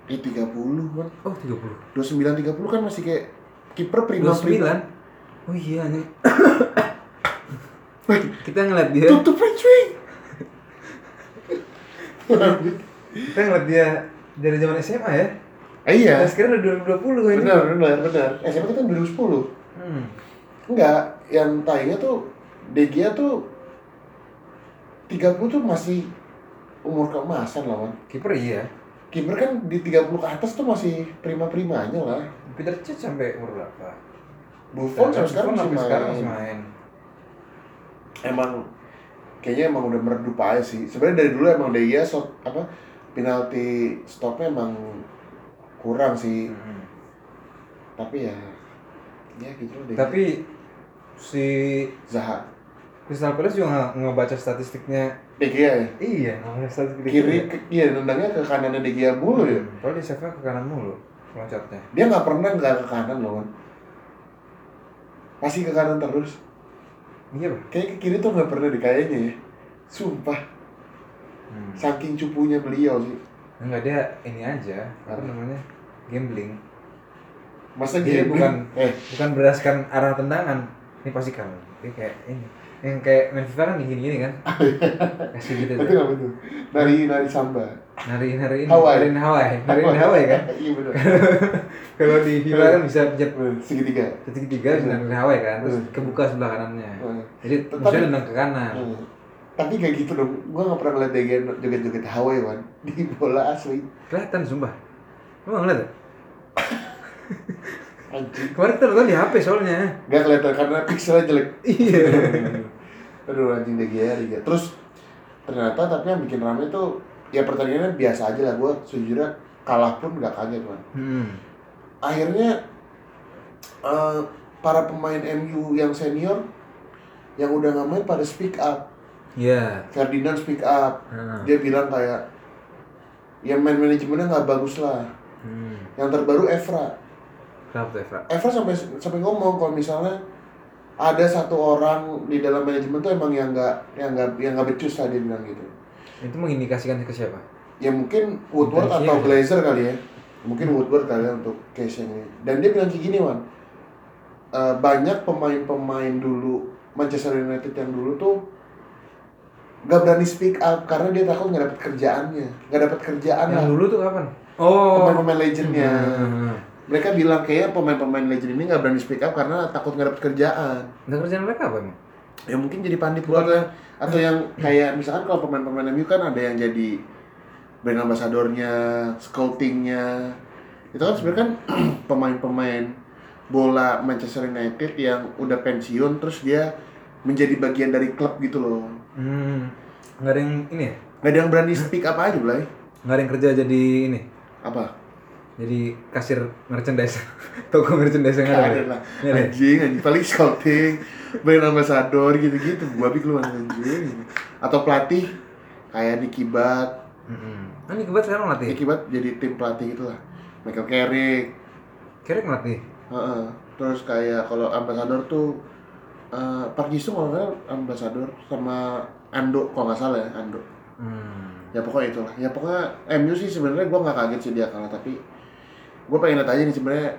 eh 30 kan. Oh 30. 29 30 kan masih kayak kiper prima prima. 29. Oh iya nih. Kita ngeliat dia, Tutup cuy. kita ngeliat dia dari zaman SMA ya. Eh, iya. Nah, sekarang udah 2020 ini. Benar, benar, benar. SMA kita 2010. Hmm. Enggak, yang tayangnya tuh DGA tuh 30 tuh masih umur keemasan lah, man. Kiper iya. Kiper kan di 30 ke atas tuh masih prima-primanya lah. Peter Cech sampai umur berapa? Buffon sampai sekarang masih main. sekarang masih main. Emang kayaknya emang udah meredup aja sih. Sebenarnya dari dulu emang DGA shot apa penalti stopnya emang kurang sih. Hmm. Tapi ya ya gitu DGA. Tapi si Zaha Crystal Palace juga ngebaca statistiknya. DGA ya. Iya, statistik Kiri ke, iya nendangnya ke kanannya DGA mulu ya. Kalau di save ke kanan mulu loncatnya. Dia nggak pernah nggak ke kanan loh, man. Pasti ke kanan terus. Iya, Bang. Kayak ke kiri tuh nggak pernah di kayaknya ya. Sumpah, Hmm. saking cupunya beliau sih. Enggak dia ini aja, apa namanya? Gambling. Masa Dia gambling? bukan eh bukan berdasarkan arah tendangan. Ini pasti kamu. Dia kayak ini. Yang kayak main FIFA kan gini-gini kan. Kasih gitu itu tuh. nggak betul. Nari nari samba. Nari nari ini, Hawaii. nariin Hawaii, nariin Hawaii kan. Iya benar. Kalau di FIFA kan bisa pencet Segitiga. segitiga bisa nariin Hawaii kan, terus kebuka sebelah kanannya. Jadi musuhnya nendang ke kanan. Tapi kayak gitu dong. Gua nggak pernah ngeliat DGA joget-joget Hawaii man. Di bola asli. Kelihatan sumpah. Lu nggak ngeliat ya? Kemarin kita nonton di HP soalnya. Gak kelihatan karena pixelnya jelek. Iya. Aduh anjing DGA Liga. Terus ternyata tapi yang bikin rame tuh ya pertandingannya biasa aja lah gue sejujurnya kalah pun gak kaget man. Hmm. Akhirnya eh, para pemain MU yang senior yang udah nggak main pada speak up. Iya. Ferdinand speak up. Hmm. Dia bilang kayak ya main manajemennya nggak bagus lah. Hmm. Yang terbaru Evra. Kenapa tuh Evra? Evra sampai sampai ngomong kalau misalnya ada satu orang di dalam manajemen tuh emang yang nggak yang nggak yang nggak becus lah dia bilang gitu. Itu mengindikasikan ke siapa? ya mungkin Woodward Intensinya atau ya. Glazer kali ya mungkin Woodward kali ya untuk case yang ini dan dia bilang kayak gini man Eh, banyak pemain-pemain dulu Manchester United yang dulu tuh gak berani speak up karena dia takut nggak dapet kerjaannya nggak dapet kerjaan lah Yang dulu tuh kapan? Oh. pemain-pemain legendnya Hmm. Mereka bilang kayak pemain-pemain legend ini nggak berani speak up karena takut nggak dapet kerjaan Nah, kerjaan mereka apa emang? ya mungkin jadi pandit buat atau yang kayak misalkan kalau pemain-pemain MU kan ada yang jadi brand ambassadornya, scoutingnya itu kan sebenarnya kan pemain-pemain bola Manchester United yang udah pensiun terus dia menjadi bagian dari klub gitu loh Hmm. Nggak ada yang ini ya? nggak ada yang berani speak up aja Blay Nggak ada yang kerja jadi ini? apa Jadi kasir merchandise. Toko merchandise yang ada. Ada lah Nggak ada ya? anjing anjing paling scouting brand ambassador gitu-gitu gua pikir lu anjing atau pelatih kayak Nicky Butt Hmm. Ah, ini kebetulan sekarang melatih. Nicky Butt jadi tim pelatih gitu lah Michael Carrick Kira melatih. Heeh. Terus kayak kalau ambasador tuh eh Park Jisung kalau nggak salah ambasador sama Ando kalau nggak salah ya Ando. Hmm. Ya pokoknya itulah. Ya pokoknya MU sih sebenarnya gua nggak kaget sih dia kalah tapi gue pengen lihat aja nih sebenarnya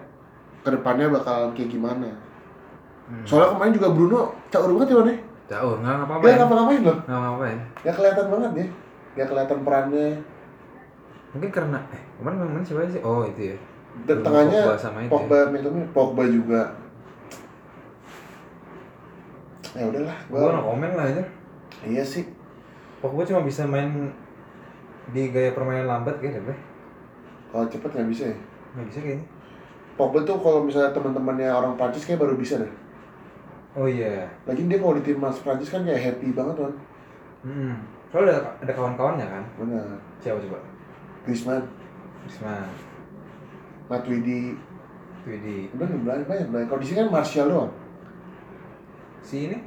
ke depannya bakal kayak gimana. Hmm. Soalnya kemarin juga Bruno caur banget ya Wan, ya. Jauh, nggak ngapa-ngapain. ngapa-ngapain loh. Nggak ngapa-ngapain. Gak kelihatan banget ya. Gak kelihatan perannya. Mungkin karena eh kemarin main siapa sih? Oh itu ya. Dan tengahnya Pogba sama itu ya. Pogba, Pogba, Pogba juga. Ya udahlah, Gua gua. nggak komen lah aja. Iya sih. Pogba cuma bisa main di gaya permainan lambat kayaknya deh. Kalau cepet nggak bisa ya. Nggak bisa kayaknya. Pogba tuh kalau misalnya teman-temannya orang Prancis kayak baru bisa deh. Oh iya. Lagi dia kalau di timnas Prancis kan kayak happy banget kan. Hmm. Soalnya ada, ada kawan-kawannya kan. Benar. Siapa coba? Griezmann, Risma, Matuidi, Widi, udah nih banyak banyak banyak. Kalau di sini kan Martial doang. si ini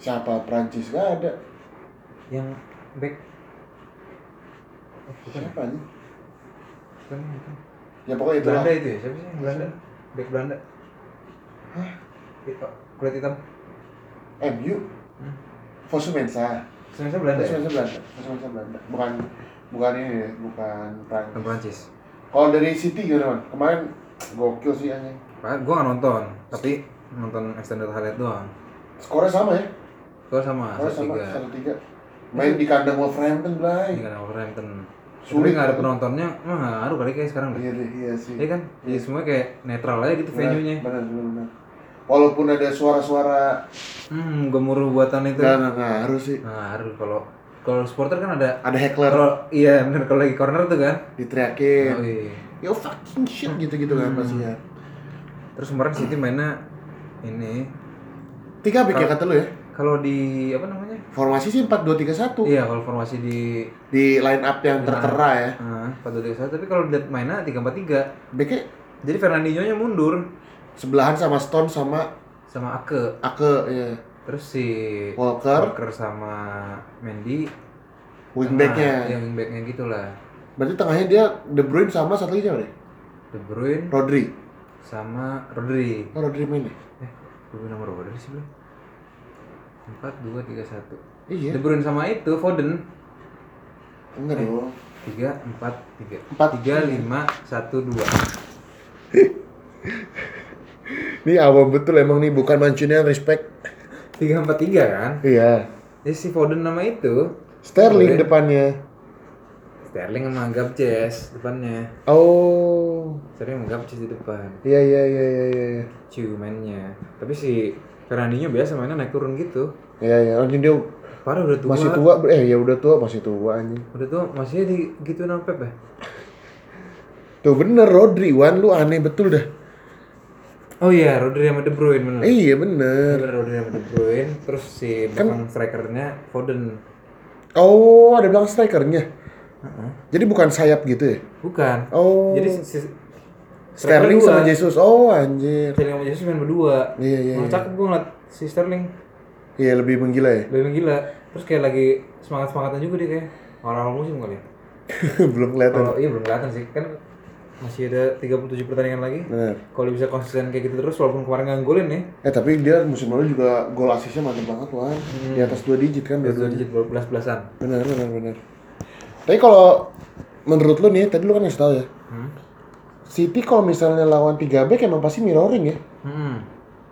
Siapa Prancis gak ada. yang back. Oh, bukan, Siapa nih? bukan, bukan. Ya pokoknya itu Belanda itu ya? Siapa sih Belanda? Back Belanda. Hah? Kulit hitam. MU. Hmm. Fosu Mensa. Sebenarnya Belanda Fosu ya? Belanda. Fosu Mensa Belanda. Bukan bukan ini ya, bukan Bukan Prancis. Prancis. Kalau dari City gimana man? Kemarin gokil sih anjing. Pak, gua nggak nonton, tapi nonton extended highlight doang. Skornya sama ya? Gua sama, Skornya sama satu tiga. Main di kandang Wolverhampton Blay. kan Wolverhampton. Sulit. nggak ada penontonnya, mah ngaruh kali kayak sekarang deh. Iya iya sih. Iya kan? Jadi semua kayak netral aja gitu venue-nya. Benar, benar, benar. Walaupun ada suara-suara Hmm, gemuruh buatan itu. nggak ngaruh sih. Nah, harus kalau kalau supporter kan ada Ada heckler kalau iya bener kalau lagi corner tuh kan. diteriakin. Oh, iya. Yo fucking shit gitu-gitu kan pasti ya. Terus kemarin City mainnya ini Tiga back ya kata lu ya? Kalau di apa namanya? Formasi sih 4-2-3-1 Iya, kalau formasi di di line up yang tertera ya. Nah, 4 tapi kalau lihat mainnya 3-4-3. Backnya Jadi Fernandinho-nya mundur sebelahan sama Stone sama sama Ake. Ake ya. Terus si Walker, Walker sama Mendy wingbacknya. yang wingbacknya gitu lah. Berarti tengahnya dia De Bruyne sama satu lagi siapa deh? De Bruyne Rodri. sama Rodri. Oh, Rodri main ya? Eh, Bruyne nomor berapa sih belum? 4 2 3 1. Iya. De Bruyne sama itu Foden Enggak dong. 3 4 3. Empat. 3 5 1 2. Ini awam betul emang nih bukan Mancunian respect. 3 4 3 kan? Iya. Jadi si Foden nama itu Sterling Boleh. depannya. Sterling sama Gabjes depannya. Oh. Sterling sama Gabjes di depan. Iya iya iya iya iya. Ciu mainnya. Tapi si Fernandinho biasa mainnya naik turun gitu. Iya iya. Anjing dia Parah udah tua. masih tua. Eh ya udah tua masih tua anjing. Udah tua masih di gitu sama Pep ya? Tuh bener Rodri Wan lu aneh betul dah. Oh iya, Rodri sama De Bruyne bener. Eh, iya bener. Bener Rodri sama De Bruyne, terus si belakang strikernya Foden. Oh ada bilang strikernya. Heeh. Jadi bukan sayap gitu ya? Bukan. Oh. Jadi si, si Sterling sama. Jesus. Oh anjir. Sterling sama Jesus main berdua. Iya iya. Malah iya. cakep gue ngeliat si Sterling. Iya lebih menggila ya. Lebih gila. Terus kayak lagi semangat-semangatnya juga dia kayak awal-awal musim kali ya. Belum kelihatan. Kalau iya belum kelihatan sih. Kan masih ada 37 pertandingan lagi. Bener. Kalau bisa konsisten kayak gitu terus walaupun kemarin nggak golin ya. Eh tapi dia musim lalu juga gol asisnya mantap banget Wan. Di atas dua digit kan Dua dua digit belas-belasan. Benar benar benar. Tapi kalau menurut lu nih, tadi lu kan ngasih tahu ya. Hmm. City kalau misalnya lawan 3 back emang pasti mirroring ya. Hmm.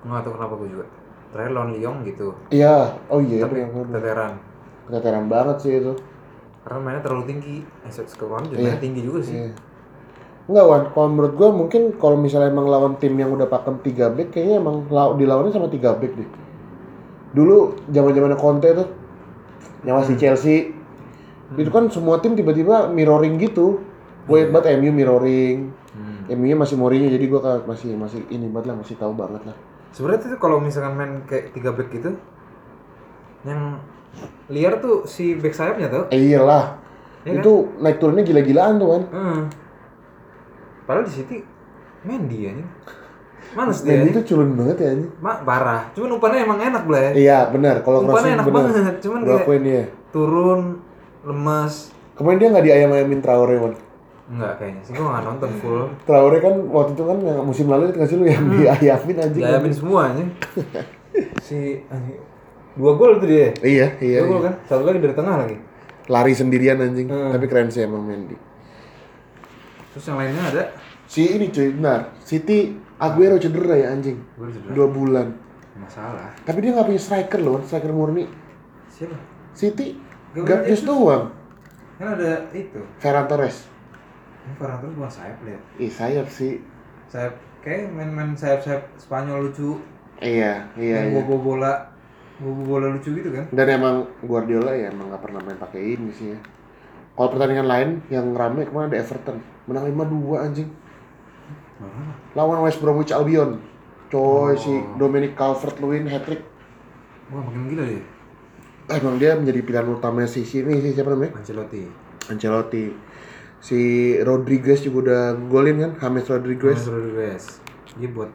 Nggak tahu kenapa gue juga. Terakhir lawan Lyon gitu. Iya. Oh iya. Tapi benar. veteran. Keteteran banget sih itu. Karena mainnya terlalu tinggi. Eh, kemarin juga Iya. mainnya tinggi juga sih. Iya. Enggak Wan, kalau menurut gua mungkin kalau misalnya emang lawan tim yang udah pakem 3 back kayaknya emang law- dilawannya sama 3 back deh. Dulu zaman-zamannya Conte tuh yang masih Chelsea itu kan semua tim tiba-tiba mirroring gitu. Gue inget banget MU mirroring. MU nya masih Mourinho jadi gua masih masih ini banget lah, masih tahu banget lah. Sebenarnya tuh kalau misalkan main kayak tiga back gitu, yang liar tuh si back sayapnya tuh. Eh iyalah. Iya kan? itu naik turunnya gila-gilaan tuh kan. Hmm. Padahal di City Mendy ya Males Dan dia. itu culun banget ya ini. Mak parah. Cuman umpannya emang enak belah ya. Iya benar, kalau Umpannya enak benar. banget. Cuman Gua kayak akuin dia. turun lemas. Kemarin dia nggak diayam-ayamin Traore Wan. Enggak kayaknya sih gua nggak nonton full. Traore kan waktu itu kan yang musim lalu itu kasih lu yang diayamin aja. Diayamin semuanya. si anjing. dua gol tuh dia. Iya, iya. Dua gol iya. kan? Satu lagi dari tengah lagi. Lari sendirian anjing. Hmm. Tapi keren sih emang Mendy. Terus yang lainnya ada Si ini cuy, benar. City Aguero cedera ya anjing. Gua cedera. Dua bulan. masalah. Tapi dia nggak punya striker loh, striker murni. Siapa? City Gabriel Gapjes doang. Kan ada itu. Ferran Torres. Ini Ferran Torres bukan sayap lihat. Ih sayap sih. Sayap kayak main-main sayap-sayap Spanyol lucu. Iya, iya, yang iya. bawa bola bawa bola lucu gitu kan. Dan emang Guardiola ya emang nggak pernah main pakai ini sih ya. Kalau pertandingan lain yang rame kemarin ada Everton menang 5-2 anjing lawan West Bromwich Albion. Coy si Dominic Calvert-Lewin hat trick. Wah makin gila dia. Emang dia menjadi pilihan utama si sini sih siapa namanya? Ancelotti. Ancelotti. Si Rodriguez juga udah golin kan, James Rodriguez. James Rodriguez. Dia buat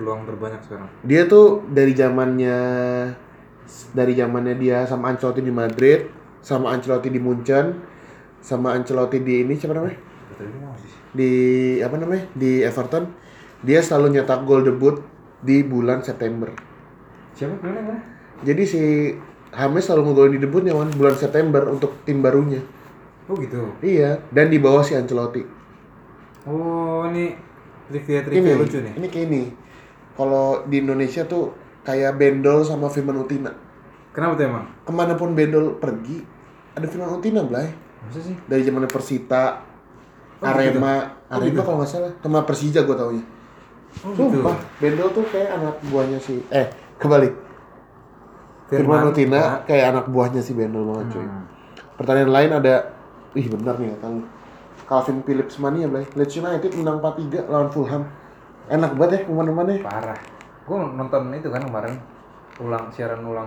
peluang terbanyak sekarang. Dia tuh dari zamannya dari zamannya dia sama Ancelotti di Madrid, sama Ancelotti di Munchen, sama Ancelotti di ini siapa namanya? Di apa namanya? Di Everton. Dia selalu nyetak gol debut di bulan September. Siapa mana? Jadi si James selalu ngegolin di debutnya bulan September untuk tim barunya. Oh gitu. Iya, dan di bawah si Ancelotti. Oh ini trivia Ini, trivia lucu nih. ini kayak ini. Kalau di Indonesia tuh kayak Bendol sama Firman Utina. Kenapa tuh emang? Ke mana pun Bendol pergi, ada Firman Utina, Blay. Masa sih? dari zaman Persita, Oh, Arema, Oh, Arema gitu. kalau nggak salah, sama Persija gue taunya. Oh gitu. Sumpah, Bendel tuh kayak anak buahnya si eh kebalik. Firman Utina kayak anak buahnya si Bendel banget cuy. Hmm. Pertandingan lain ada ih benar nih kata lu. Calvin Phillips mania Blay. Leeds United menang 4-3 lawan Fulham. Enak banget ya pemain-pemainnya. Parah. Gue nonton itu kan kemarin ulang siaran ulang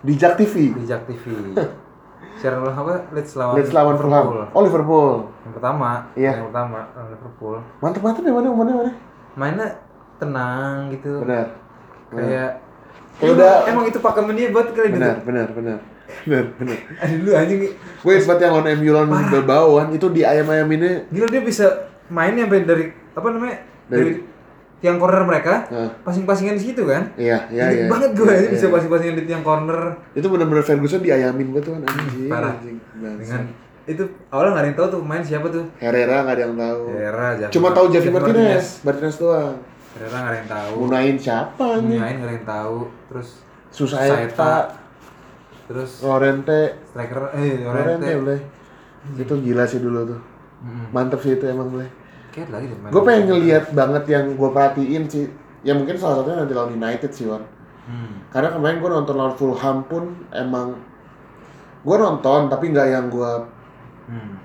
Di Jak TV. di Jak TV. siaran ulang apa? Leeds lawan Leeds lawan Fulham. Liverpool. Oh Liverpool. Yang pertama, Iya. yang pertama lawan Liverpool. Mantep-mantep ya mana mana mana. Mainnya tenang gitu. Benar. Kayak Kayak emang, udah- emang itu pakemen dia buat kali itu. Benar, benar, benar. Benar, benar. Aduh lu anjing Gue buat yang lawan MU lawan itu di ayam-ayaminnya Gila dia bisa main sampai dari apa namanya? Dari, Dari- tiang corner mereka, Nah. pasing-pasingan di situ kan? Iya, iya, Inget iya. banget gue Iya, aja bisa iya. pasing-pasingan di tiang corner Itu benar-benar Ferguson diayamin banget tuh kan anjing. parah. anjing. Dengan itu awalnya nggak ada yang tahu tuh main siapa tuh. Herrera nggak ada yang tahu. Herrera, Javi Cuma tahu Javi Martinez, Martinez doang. Herrera nggak ada yang tahu. Munain siapa anjing? Main nggak ada yang tahu. Terus Susaeta, terus Lorente, striker eh Lorente Lorente. boleh. Itu gila sih dulu tuh. Mm-mm. Mantep sih itu emang boleh. Kayak lagi deh main. Gue pengen ngeliat banget yang gue perhatiin sih. Ya mungkin salah satunya nanti lawan United sih Wan. Hmm. Karena kemarin gue nonton lawan Fulham pun emang gue nonton tapi nggak yang gue Hmm.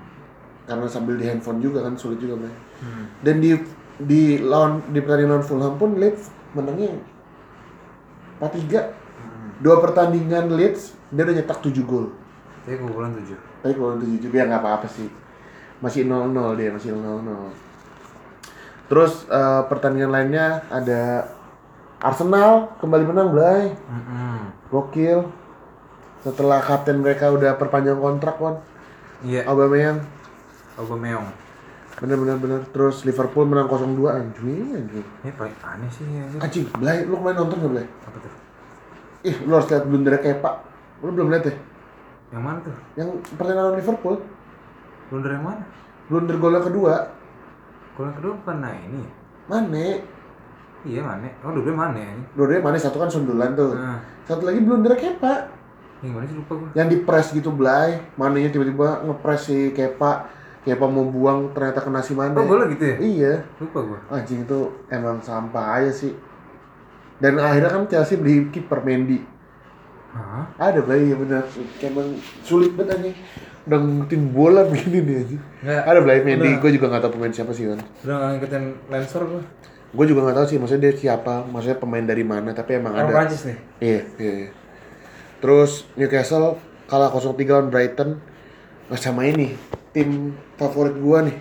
karena sambil di handphone juga kan sulit juga main. Hmm. Dan di di lawan di pertandingan lawan Fulham pun Leeds menangnya 4-3. Dua pertandingan Leeds dia udah nyetak 7 gol. Tapi bulan tujuh. Tapi kalau 7 juga ya nggak apa-apa sih. Masih 0-0 dia, masih 0-0. Terus eh, pertandingan lainnya ada Arsenal kembali menang, Blay. Hmm. Gokil. Setelah kapten mereka udah perpanjang kontrak, Wan. Iya. Aubameyang. Aubameyang. Bener bener bener. Terus Liverpool menang 0-2 anjing, anjing. Ini paling aneh sih ya. Anjing, Blay, lu kemarin nonton gak, Blay? Apa tuh? Ih, lu harus lihat blunder Kepa. Lu belum lihat ya? Yang mana tuh? Yang pertandingan lawan Liverpool, Blunder yang mana? blunder golnya kedua, Gol yang kedua bukan nah ini. Mane. Iya mana? Oh dua mana ini? Dua-duanya Mane satu kan sundulan tuh. Nah, Satu lagi blunder Kepa. yang mana sih lupa gue. Yang di press gitu Blay. Manenya tiba-tiba ngepres si Kepa. Kepa mau buang ternyata kena si Mane. Oh bola gitu ya? Iya. Lupa gue. Anjing itu emang sampah aja sih. Dan akhirnya kan Chelsea beli kiper Mendy. Hah? Ada Blay ya benar. Emang sulit banget anjing. Udah ngikutin bola begini nih anjing. Nggak. Ada Blay Mendy, gue juga gak tahu pemain siapa sih kan. Udah nggak ngikutin Lensor gue. Gue juga gak tahu sih maksudnya dia siapa, maksudnya pemain dari mana, tapi emang Orang ada. Prancis nih. Iya, iya, iya. Terus Newcastle kalah 0-3 lawan Brighton. Sama ini tim favorit gua nih,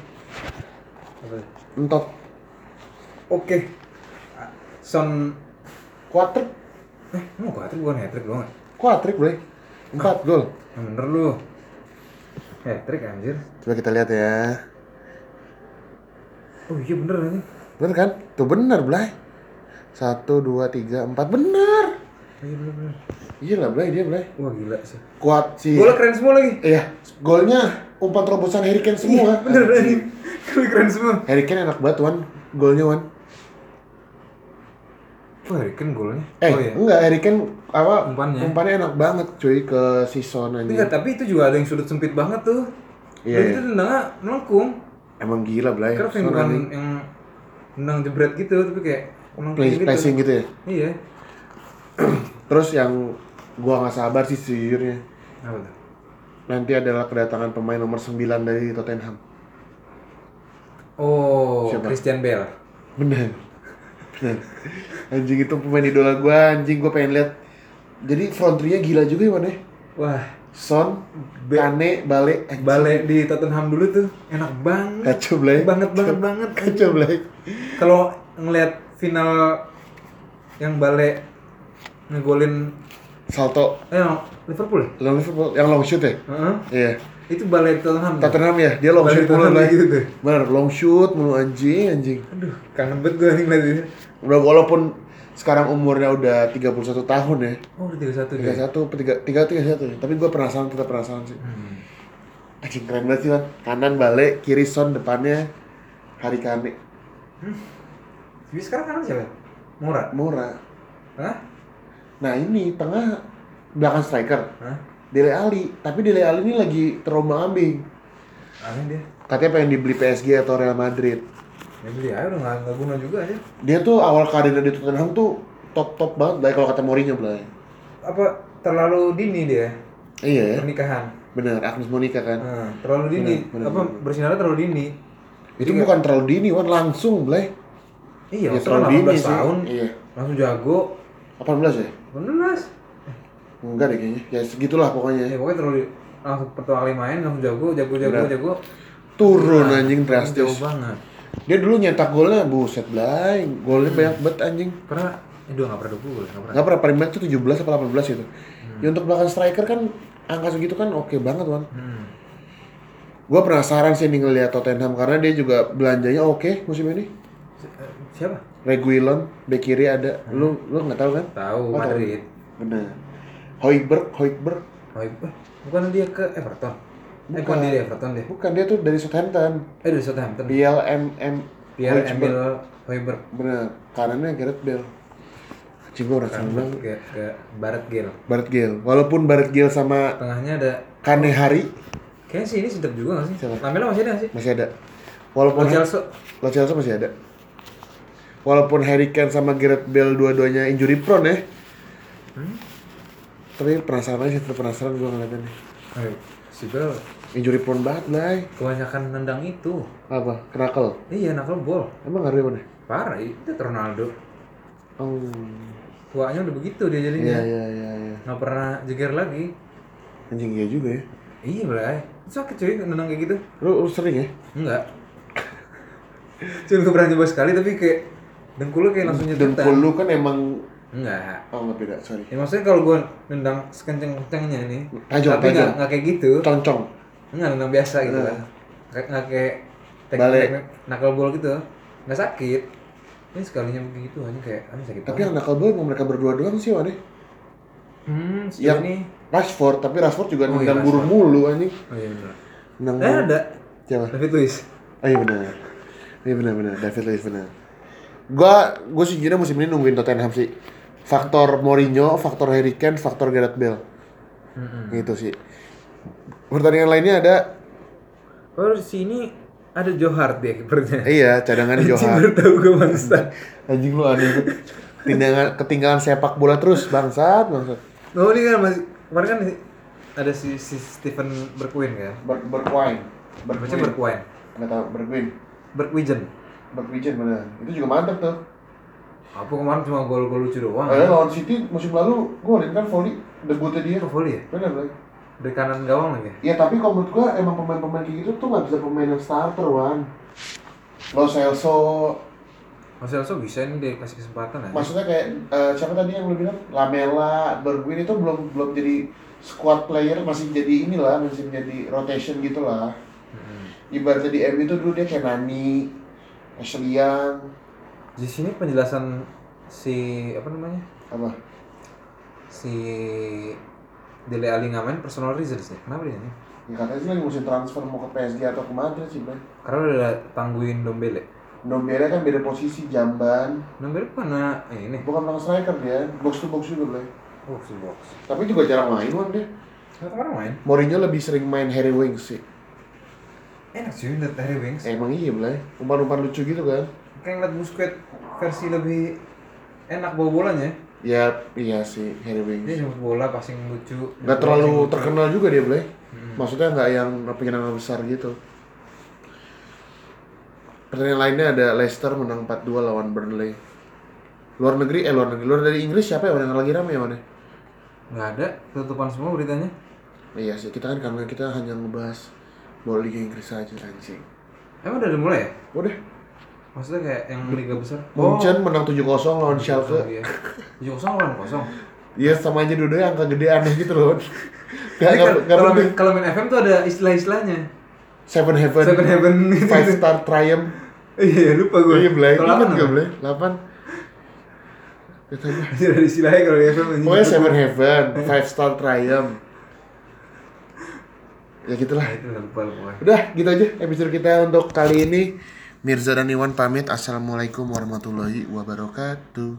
Apa? Entot. Oke. Son Quadrick, eh mau gue hat-trick bukan hat-trick doang. ya? quadrick boleh. 4 gol. Yang bener lu. Hat-trick anjir. Coba kita lihat ya. Oh iya bener ini. Bener kan? Tuh bener, Blay. 1 2 3 4 bener. Iya bener bener. Iya lah, Blay, dia Blay. Wah gila sih. Kuat sih. Golnya keren semua lagi. Iya, golnya umpan terobosan Harry Kane semua. Bener Anjing. anjing. Golnya keren semua. Harry Kane enak banget, Wan. Golnya, Wan. Wah Harry Kane golnya. Eh, oh iya. enggak, Harry Kane apa Umpannya. umpannya enak banget cuy ke si Son aja. Enggak, tapi itu juga ada yang sudut sempit banget tuh. Iya, Dan iya. itu tendangnya melengkung. Emang gila, Blay. Karena yang bukan yang tendang jebret gitu, tapi kayak Play, gitu. passing gitu ya. Iya. Terus yang gua nggak sabar sih sejujurnya. Apa tuh? Nanti adalah kedatangan pemain nomor 9 dari Tottenham. Oh, Siapa? Christian Bale. Bener. Anjing itu pemain idola gua, anjing gua pengen lihat. Jadi front three-nya gila juga ya, Wan ya. Wah, Son, Be- Kane, Bale, anjing. balik di Tottenham dulu tuh enak banget. Kacau, Blay. Banget banget banget. Kacau, Blay. Kalau ngelihat final yang balik ngegolin Salto eh Liverpool ya? Liverpool yang long shoot ya? Heeh. Iya. Itu balik Tottenham. Tottenham ya, dia long Balik shoot mulu kayak gitu tuh. Bener, long shoot mulu anjing, anjing. Aduh, kangen banget gue nih ngeliat ini. Udah walaupun sekarang umurnya udah 31 tahun ya. Oh, udah 31 dia. 31 apa 3 3 31 ya. Tapi gue penasaran tetap penasaran sih. Hmm. Anjing keren banget sih, Wan. Kanan balik, kiri Son, depannya Hari Kane. Jadi sekarang kanan siapa? Mora. Murah. Hah? Nah, ini tengah belakang striker. Hah? Dele Ali, tapi Dele Ali ini lagi terombang ambing. Aneh dia. Katanya pengen dibeli PSG atau Real Madrid. Ya beli aja udah nggak nggak guna juga aja. Dia tuh awal karirnya di Tottenham tuh top top banget, baik kalau kata Mourinho Blay. Apa terlalu dini dia Iya ya, pernikahan? bener. Agnes Monica kan. Nah, terlalu dini. Bener, bener, apa bersinarnya terlalu dini? Itu bukan terlalu dini, Wan langsung Blay. Iya, Ya, maksudnya terlalu dini 18 sih. tahun Iya. langsung jago. 18 ya? 18. Enggak deh kayaknya. Ya segitulah pokoknya. Ya pokoknya terlalu langsung pertama kali main langsung jago, jago, jago, Bener. jago. Turun anjing Jauh drastis. banget. Dia dulu nyetak golnya buset Blay. Golnya banyak banget anjing. Karena eh, dua nggak pernah 20 nggak pernah. Nggak pernah paling banyak tuh 17 apa 18 gitu. Ya untuk belakang striker kan angka segitu kan oke banget, Wan. Hmm. Gue penasaran sih nih ngeliat Tottenham karena dia juga belanjanya oke musim ini. Eh, Siapa? Reguilon, bek kiri ada. Lu lu nggak tahu kan? Tahu Oh, tahu. Madrid. Benar. Hoiberg, Hoiberg. Eh, bukan dia ke Everton. Eh, bukan Bukan. dia di Everton deh. Bukan dia tuh dari Southampton. Eh dari Southampton. PLMM Pierre Hoiberg. Hoiberg. Bener. Kanannya Gareth Bale. Anjing gue rasa bilang Ke, ke Barat Gale. Barret Gale. Walaupun Barret Gale sama Tengahnya ada Kane Hari Kayaknya sih ini sedap juga gak sih? Siapa? Lamela masih ada sih? masih ada. Walaupun Lo Chelsea Lo Chelsea masih ada. Walaupun Harry Kane sama Gareth Bale dua-duanya injury prone ya. Hmm? Tapi penasaran aja, tetep penasaran gue ngeliatnya nih. Eh, si Bale Injury prone banget lah. kebanyakan nendang itu. Apa? Kenakel? Iya, knuckle ball. Emang ngaruh mana? Parah, itu Ronaldo. Oh. Tuanya udah begitu dia jadinya. Iya, iya, iya, iya. Nggak pernah jeger lagi. Anjing iya juga ya. Iya, Blay. Sakit cuy nendang kayak gitu. Lu, lu sering ya? Enggak. Cuma gue pernah coba sekali tapi kayak dengkul lu kayak langsung nyetetan. Dengkul lu kan emang Enggak. Oh, nggak beda, sorry. Ya maksudnya kalau gue nendang sekenceng-kencengnya nih, Tajam, tapi tajam. nggak nggak kayak gitu, Concong. nggak nendang biasa gitu Nah. lah, kayak nggak kayak teknik Balik. teknik knuckle ball gitu, nggak sakit. Ini sekalinya begitu aja kayak, aduh sakit Tapi yang nakal banget mau mereka berdua doang sih, Wane. Hmm, sejauh Yang ini, Rashford, tapi Rashford juga Oh, iya, nendang burung Rashford. mulu anjing. oh iya benar. Nendang Eh ada, Siapa? David Luiz. Oh iya benar. Iya benar benar. David Luiz benar. Gua gua sejujurnya musim ini nungguin Tottenham sih. Faktor Mourinho, faktor Harry Kane, faktor Gareth Bale. Mm-mm. Gitu sih. Pertandingan lainnya ada Oh di sini ada Johar dia kipernya. iya cadangan Anjing Johan. baru tahu gue bangsa. Anjing lu aneh. banget. Tindangan ketinggalan sepak bola terus bangsat bangsat. Oh ini kan masih kemarin kan ada si, si Stephen Bergwijn kan? Ber Bergwijn. Baca Bergwijn. Enggak tahu Bergwijn. Bergwijen. Bergwijn benar. Itu juga mantap tuh. Apa kemarin cuma gol-gol lucu doang? Eh lawan City musim lalu golin kan volley debutnya dia. Itu volley ya? Benar benar. Dari kanan gawang lagi. Ya tapi kalau menurut gua emang pemain-pemain kayak gitu tuh nggak bisa pemain yang starter wan. Lo Celso, Mas Elso bisa ini dia kasih kesempatan aja. maksudnya kayak eh, siapa tadi yang lu bilang Lamela, Bergwijn itu belum belum jadi squad player masih jadi inilah masih menjadi rotation gitu lah. Hmm. Ibaratnya di MU itu dulu dia kayak Nani, Ashley Young, Di sini penjelasan si apa namanya? apa? Si Dele Ali nggak main personal reasons nih. Kenapa dia nih? Ya katanya sih lagi musim transfer mau ke PSG atau ke Madrid sih bang. Karena udah tangguin Dombele. Dombele kan beda posisi jamban, Dombele karena eh, ini bukan belakang striker dia, box to box juga bang. box to box. Tapi juga jarang main wan dia. Kemarin main. Mourinho lebih sering main Harry Winks sih. Enak sih lihat Harry Winks. Emang iya belai, umpan-umpan lucu gitu kan? Kayak ngeliat Busquets versi lebih enak bawa bolanya. Ya iya sih Harry Dia Winks. jemput bola, passing lucu. Gak terlalu terkenal juga dia belai. Hmm. Maksudnya nggak yang pengenangan besar gitu. Pertandingan lainnya ada Leicester menang 4-2 lawan Burnley. Luar negeri, eh luar negeri, luar dari Inggris siapa ya yang lagi rame ya mana? Nggak ada, tutupan semua beritanya. Iya sih, kita kan karena kita hanya ngebahas bola Liga Inggris aja anjing. Emang udah dimulai ya? Udah, Maksudnya kayak yang liga besar? Munchen menang 7-0 lawan Schalke. Iya. Tujuh kosong lawan kosong. Iya sama aja yang angka gede aneh gitu loh. Gak, Tapi gak, kalau- main, kalau main FM tuh ada istilah-istilahnya. Seven Heaven, Seven Heaven gitu. Five Star Triumph. Iya, lupa gue. Iya belai, apa gak belai? Delapan. Masih ada istilahnya kalau di FM. Pokoknya Seven Heaven, Five Star Triumph. Ya gitulah. Nah, itu udah lupa lupa. Udah gitu aja episode kita untuk kali ini. Mirza dan Iwan pamit. Assalamualaikum warahmatullahi wabarakatuh.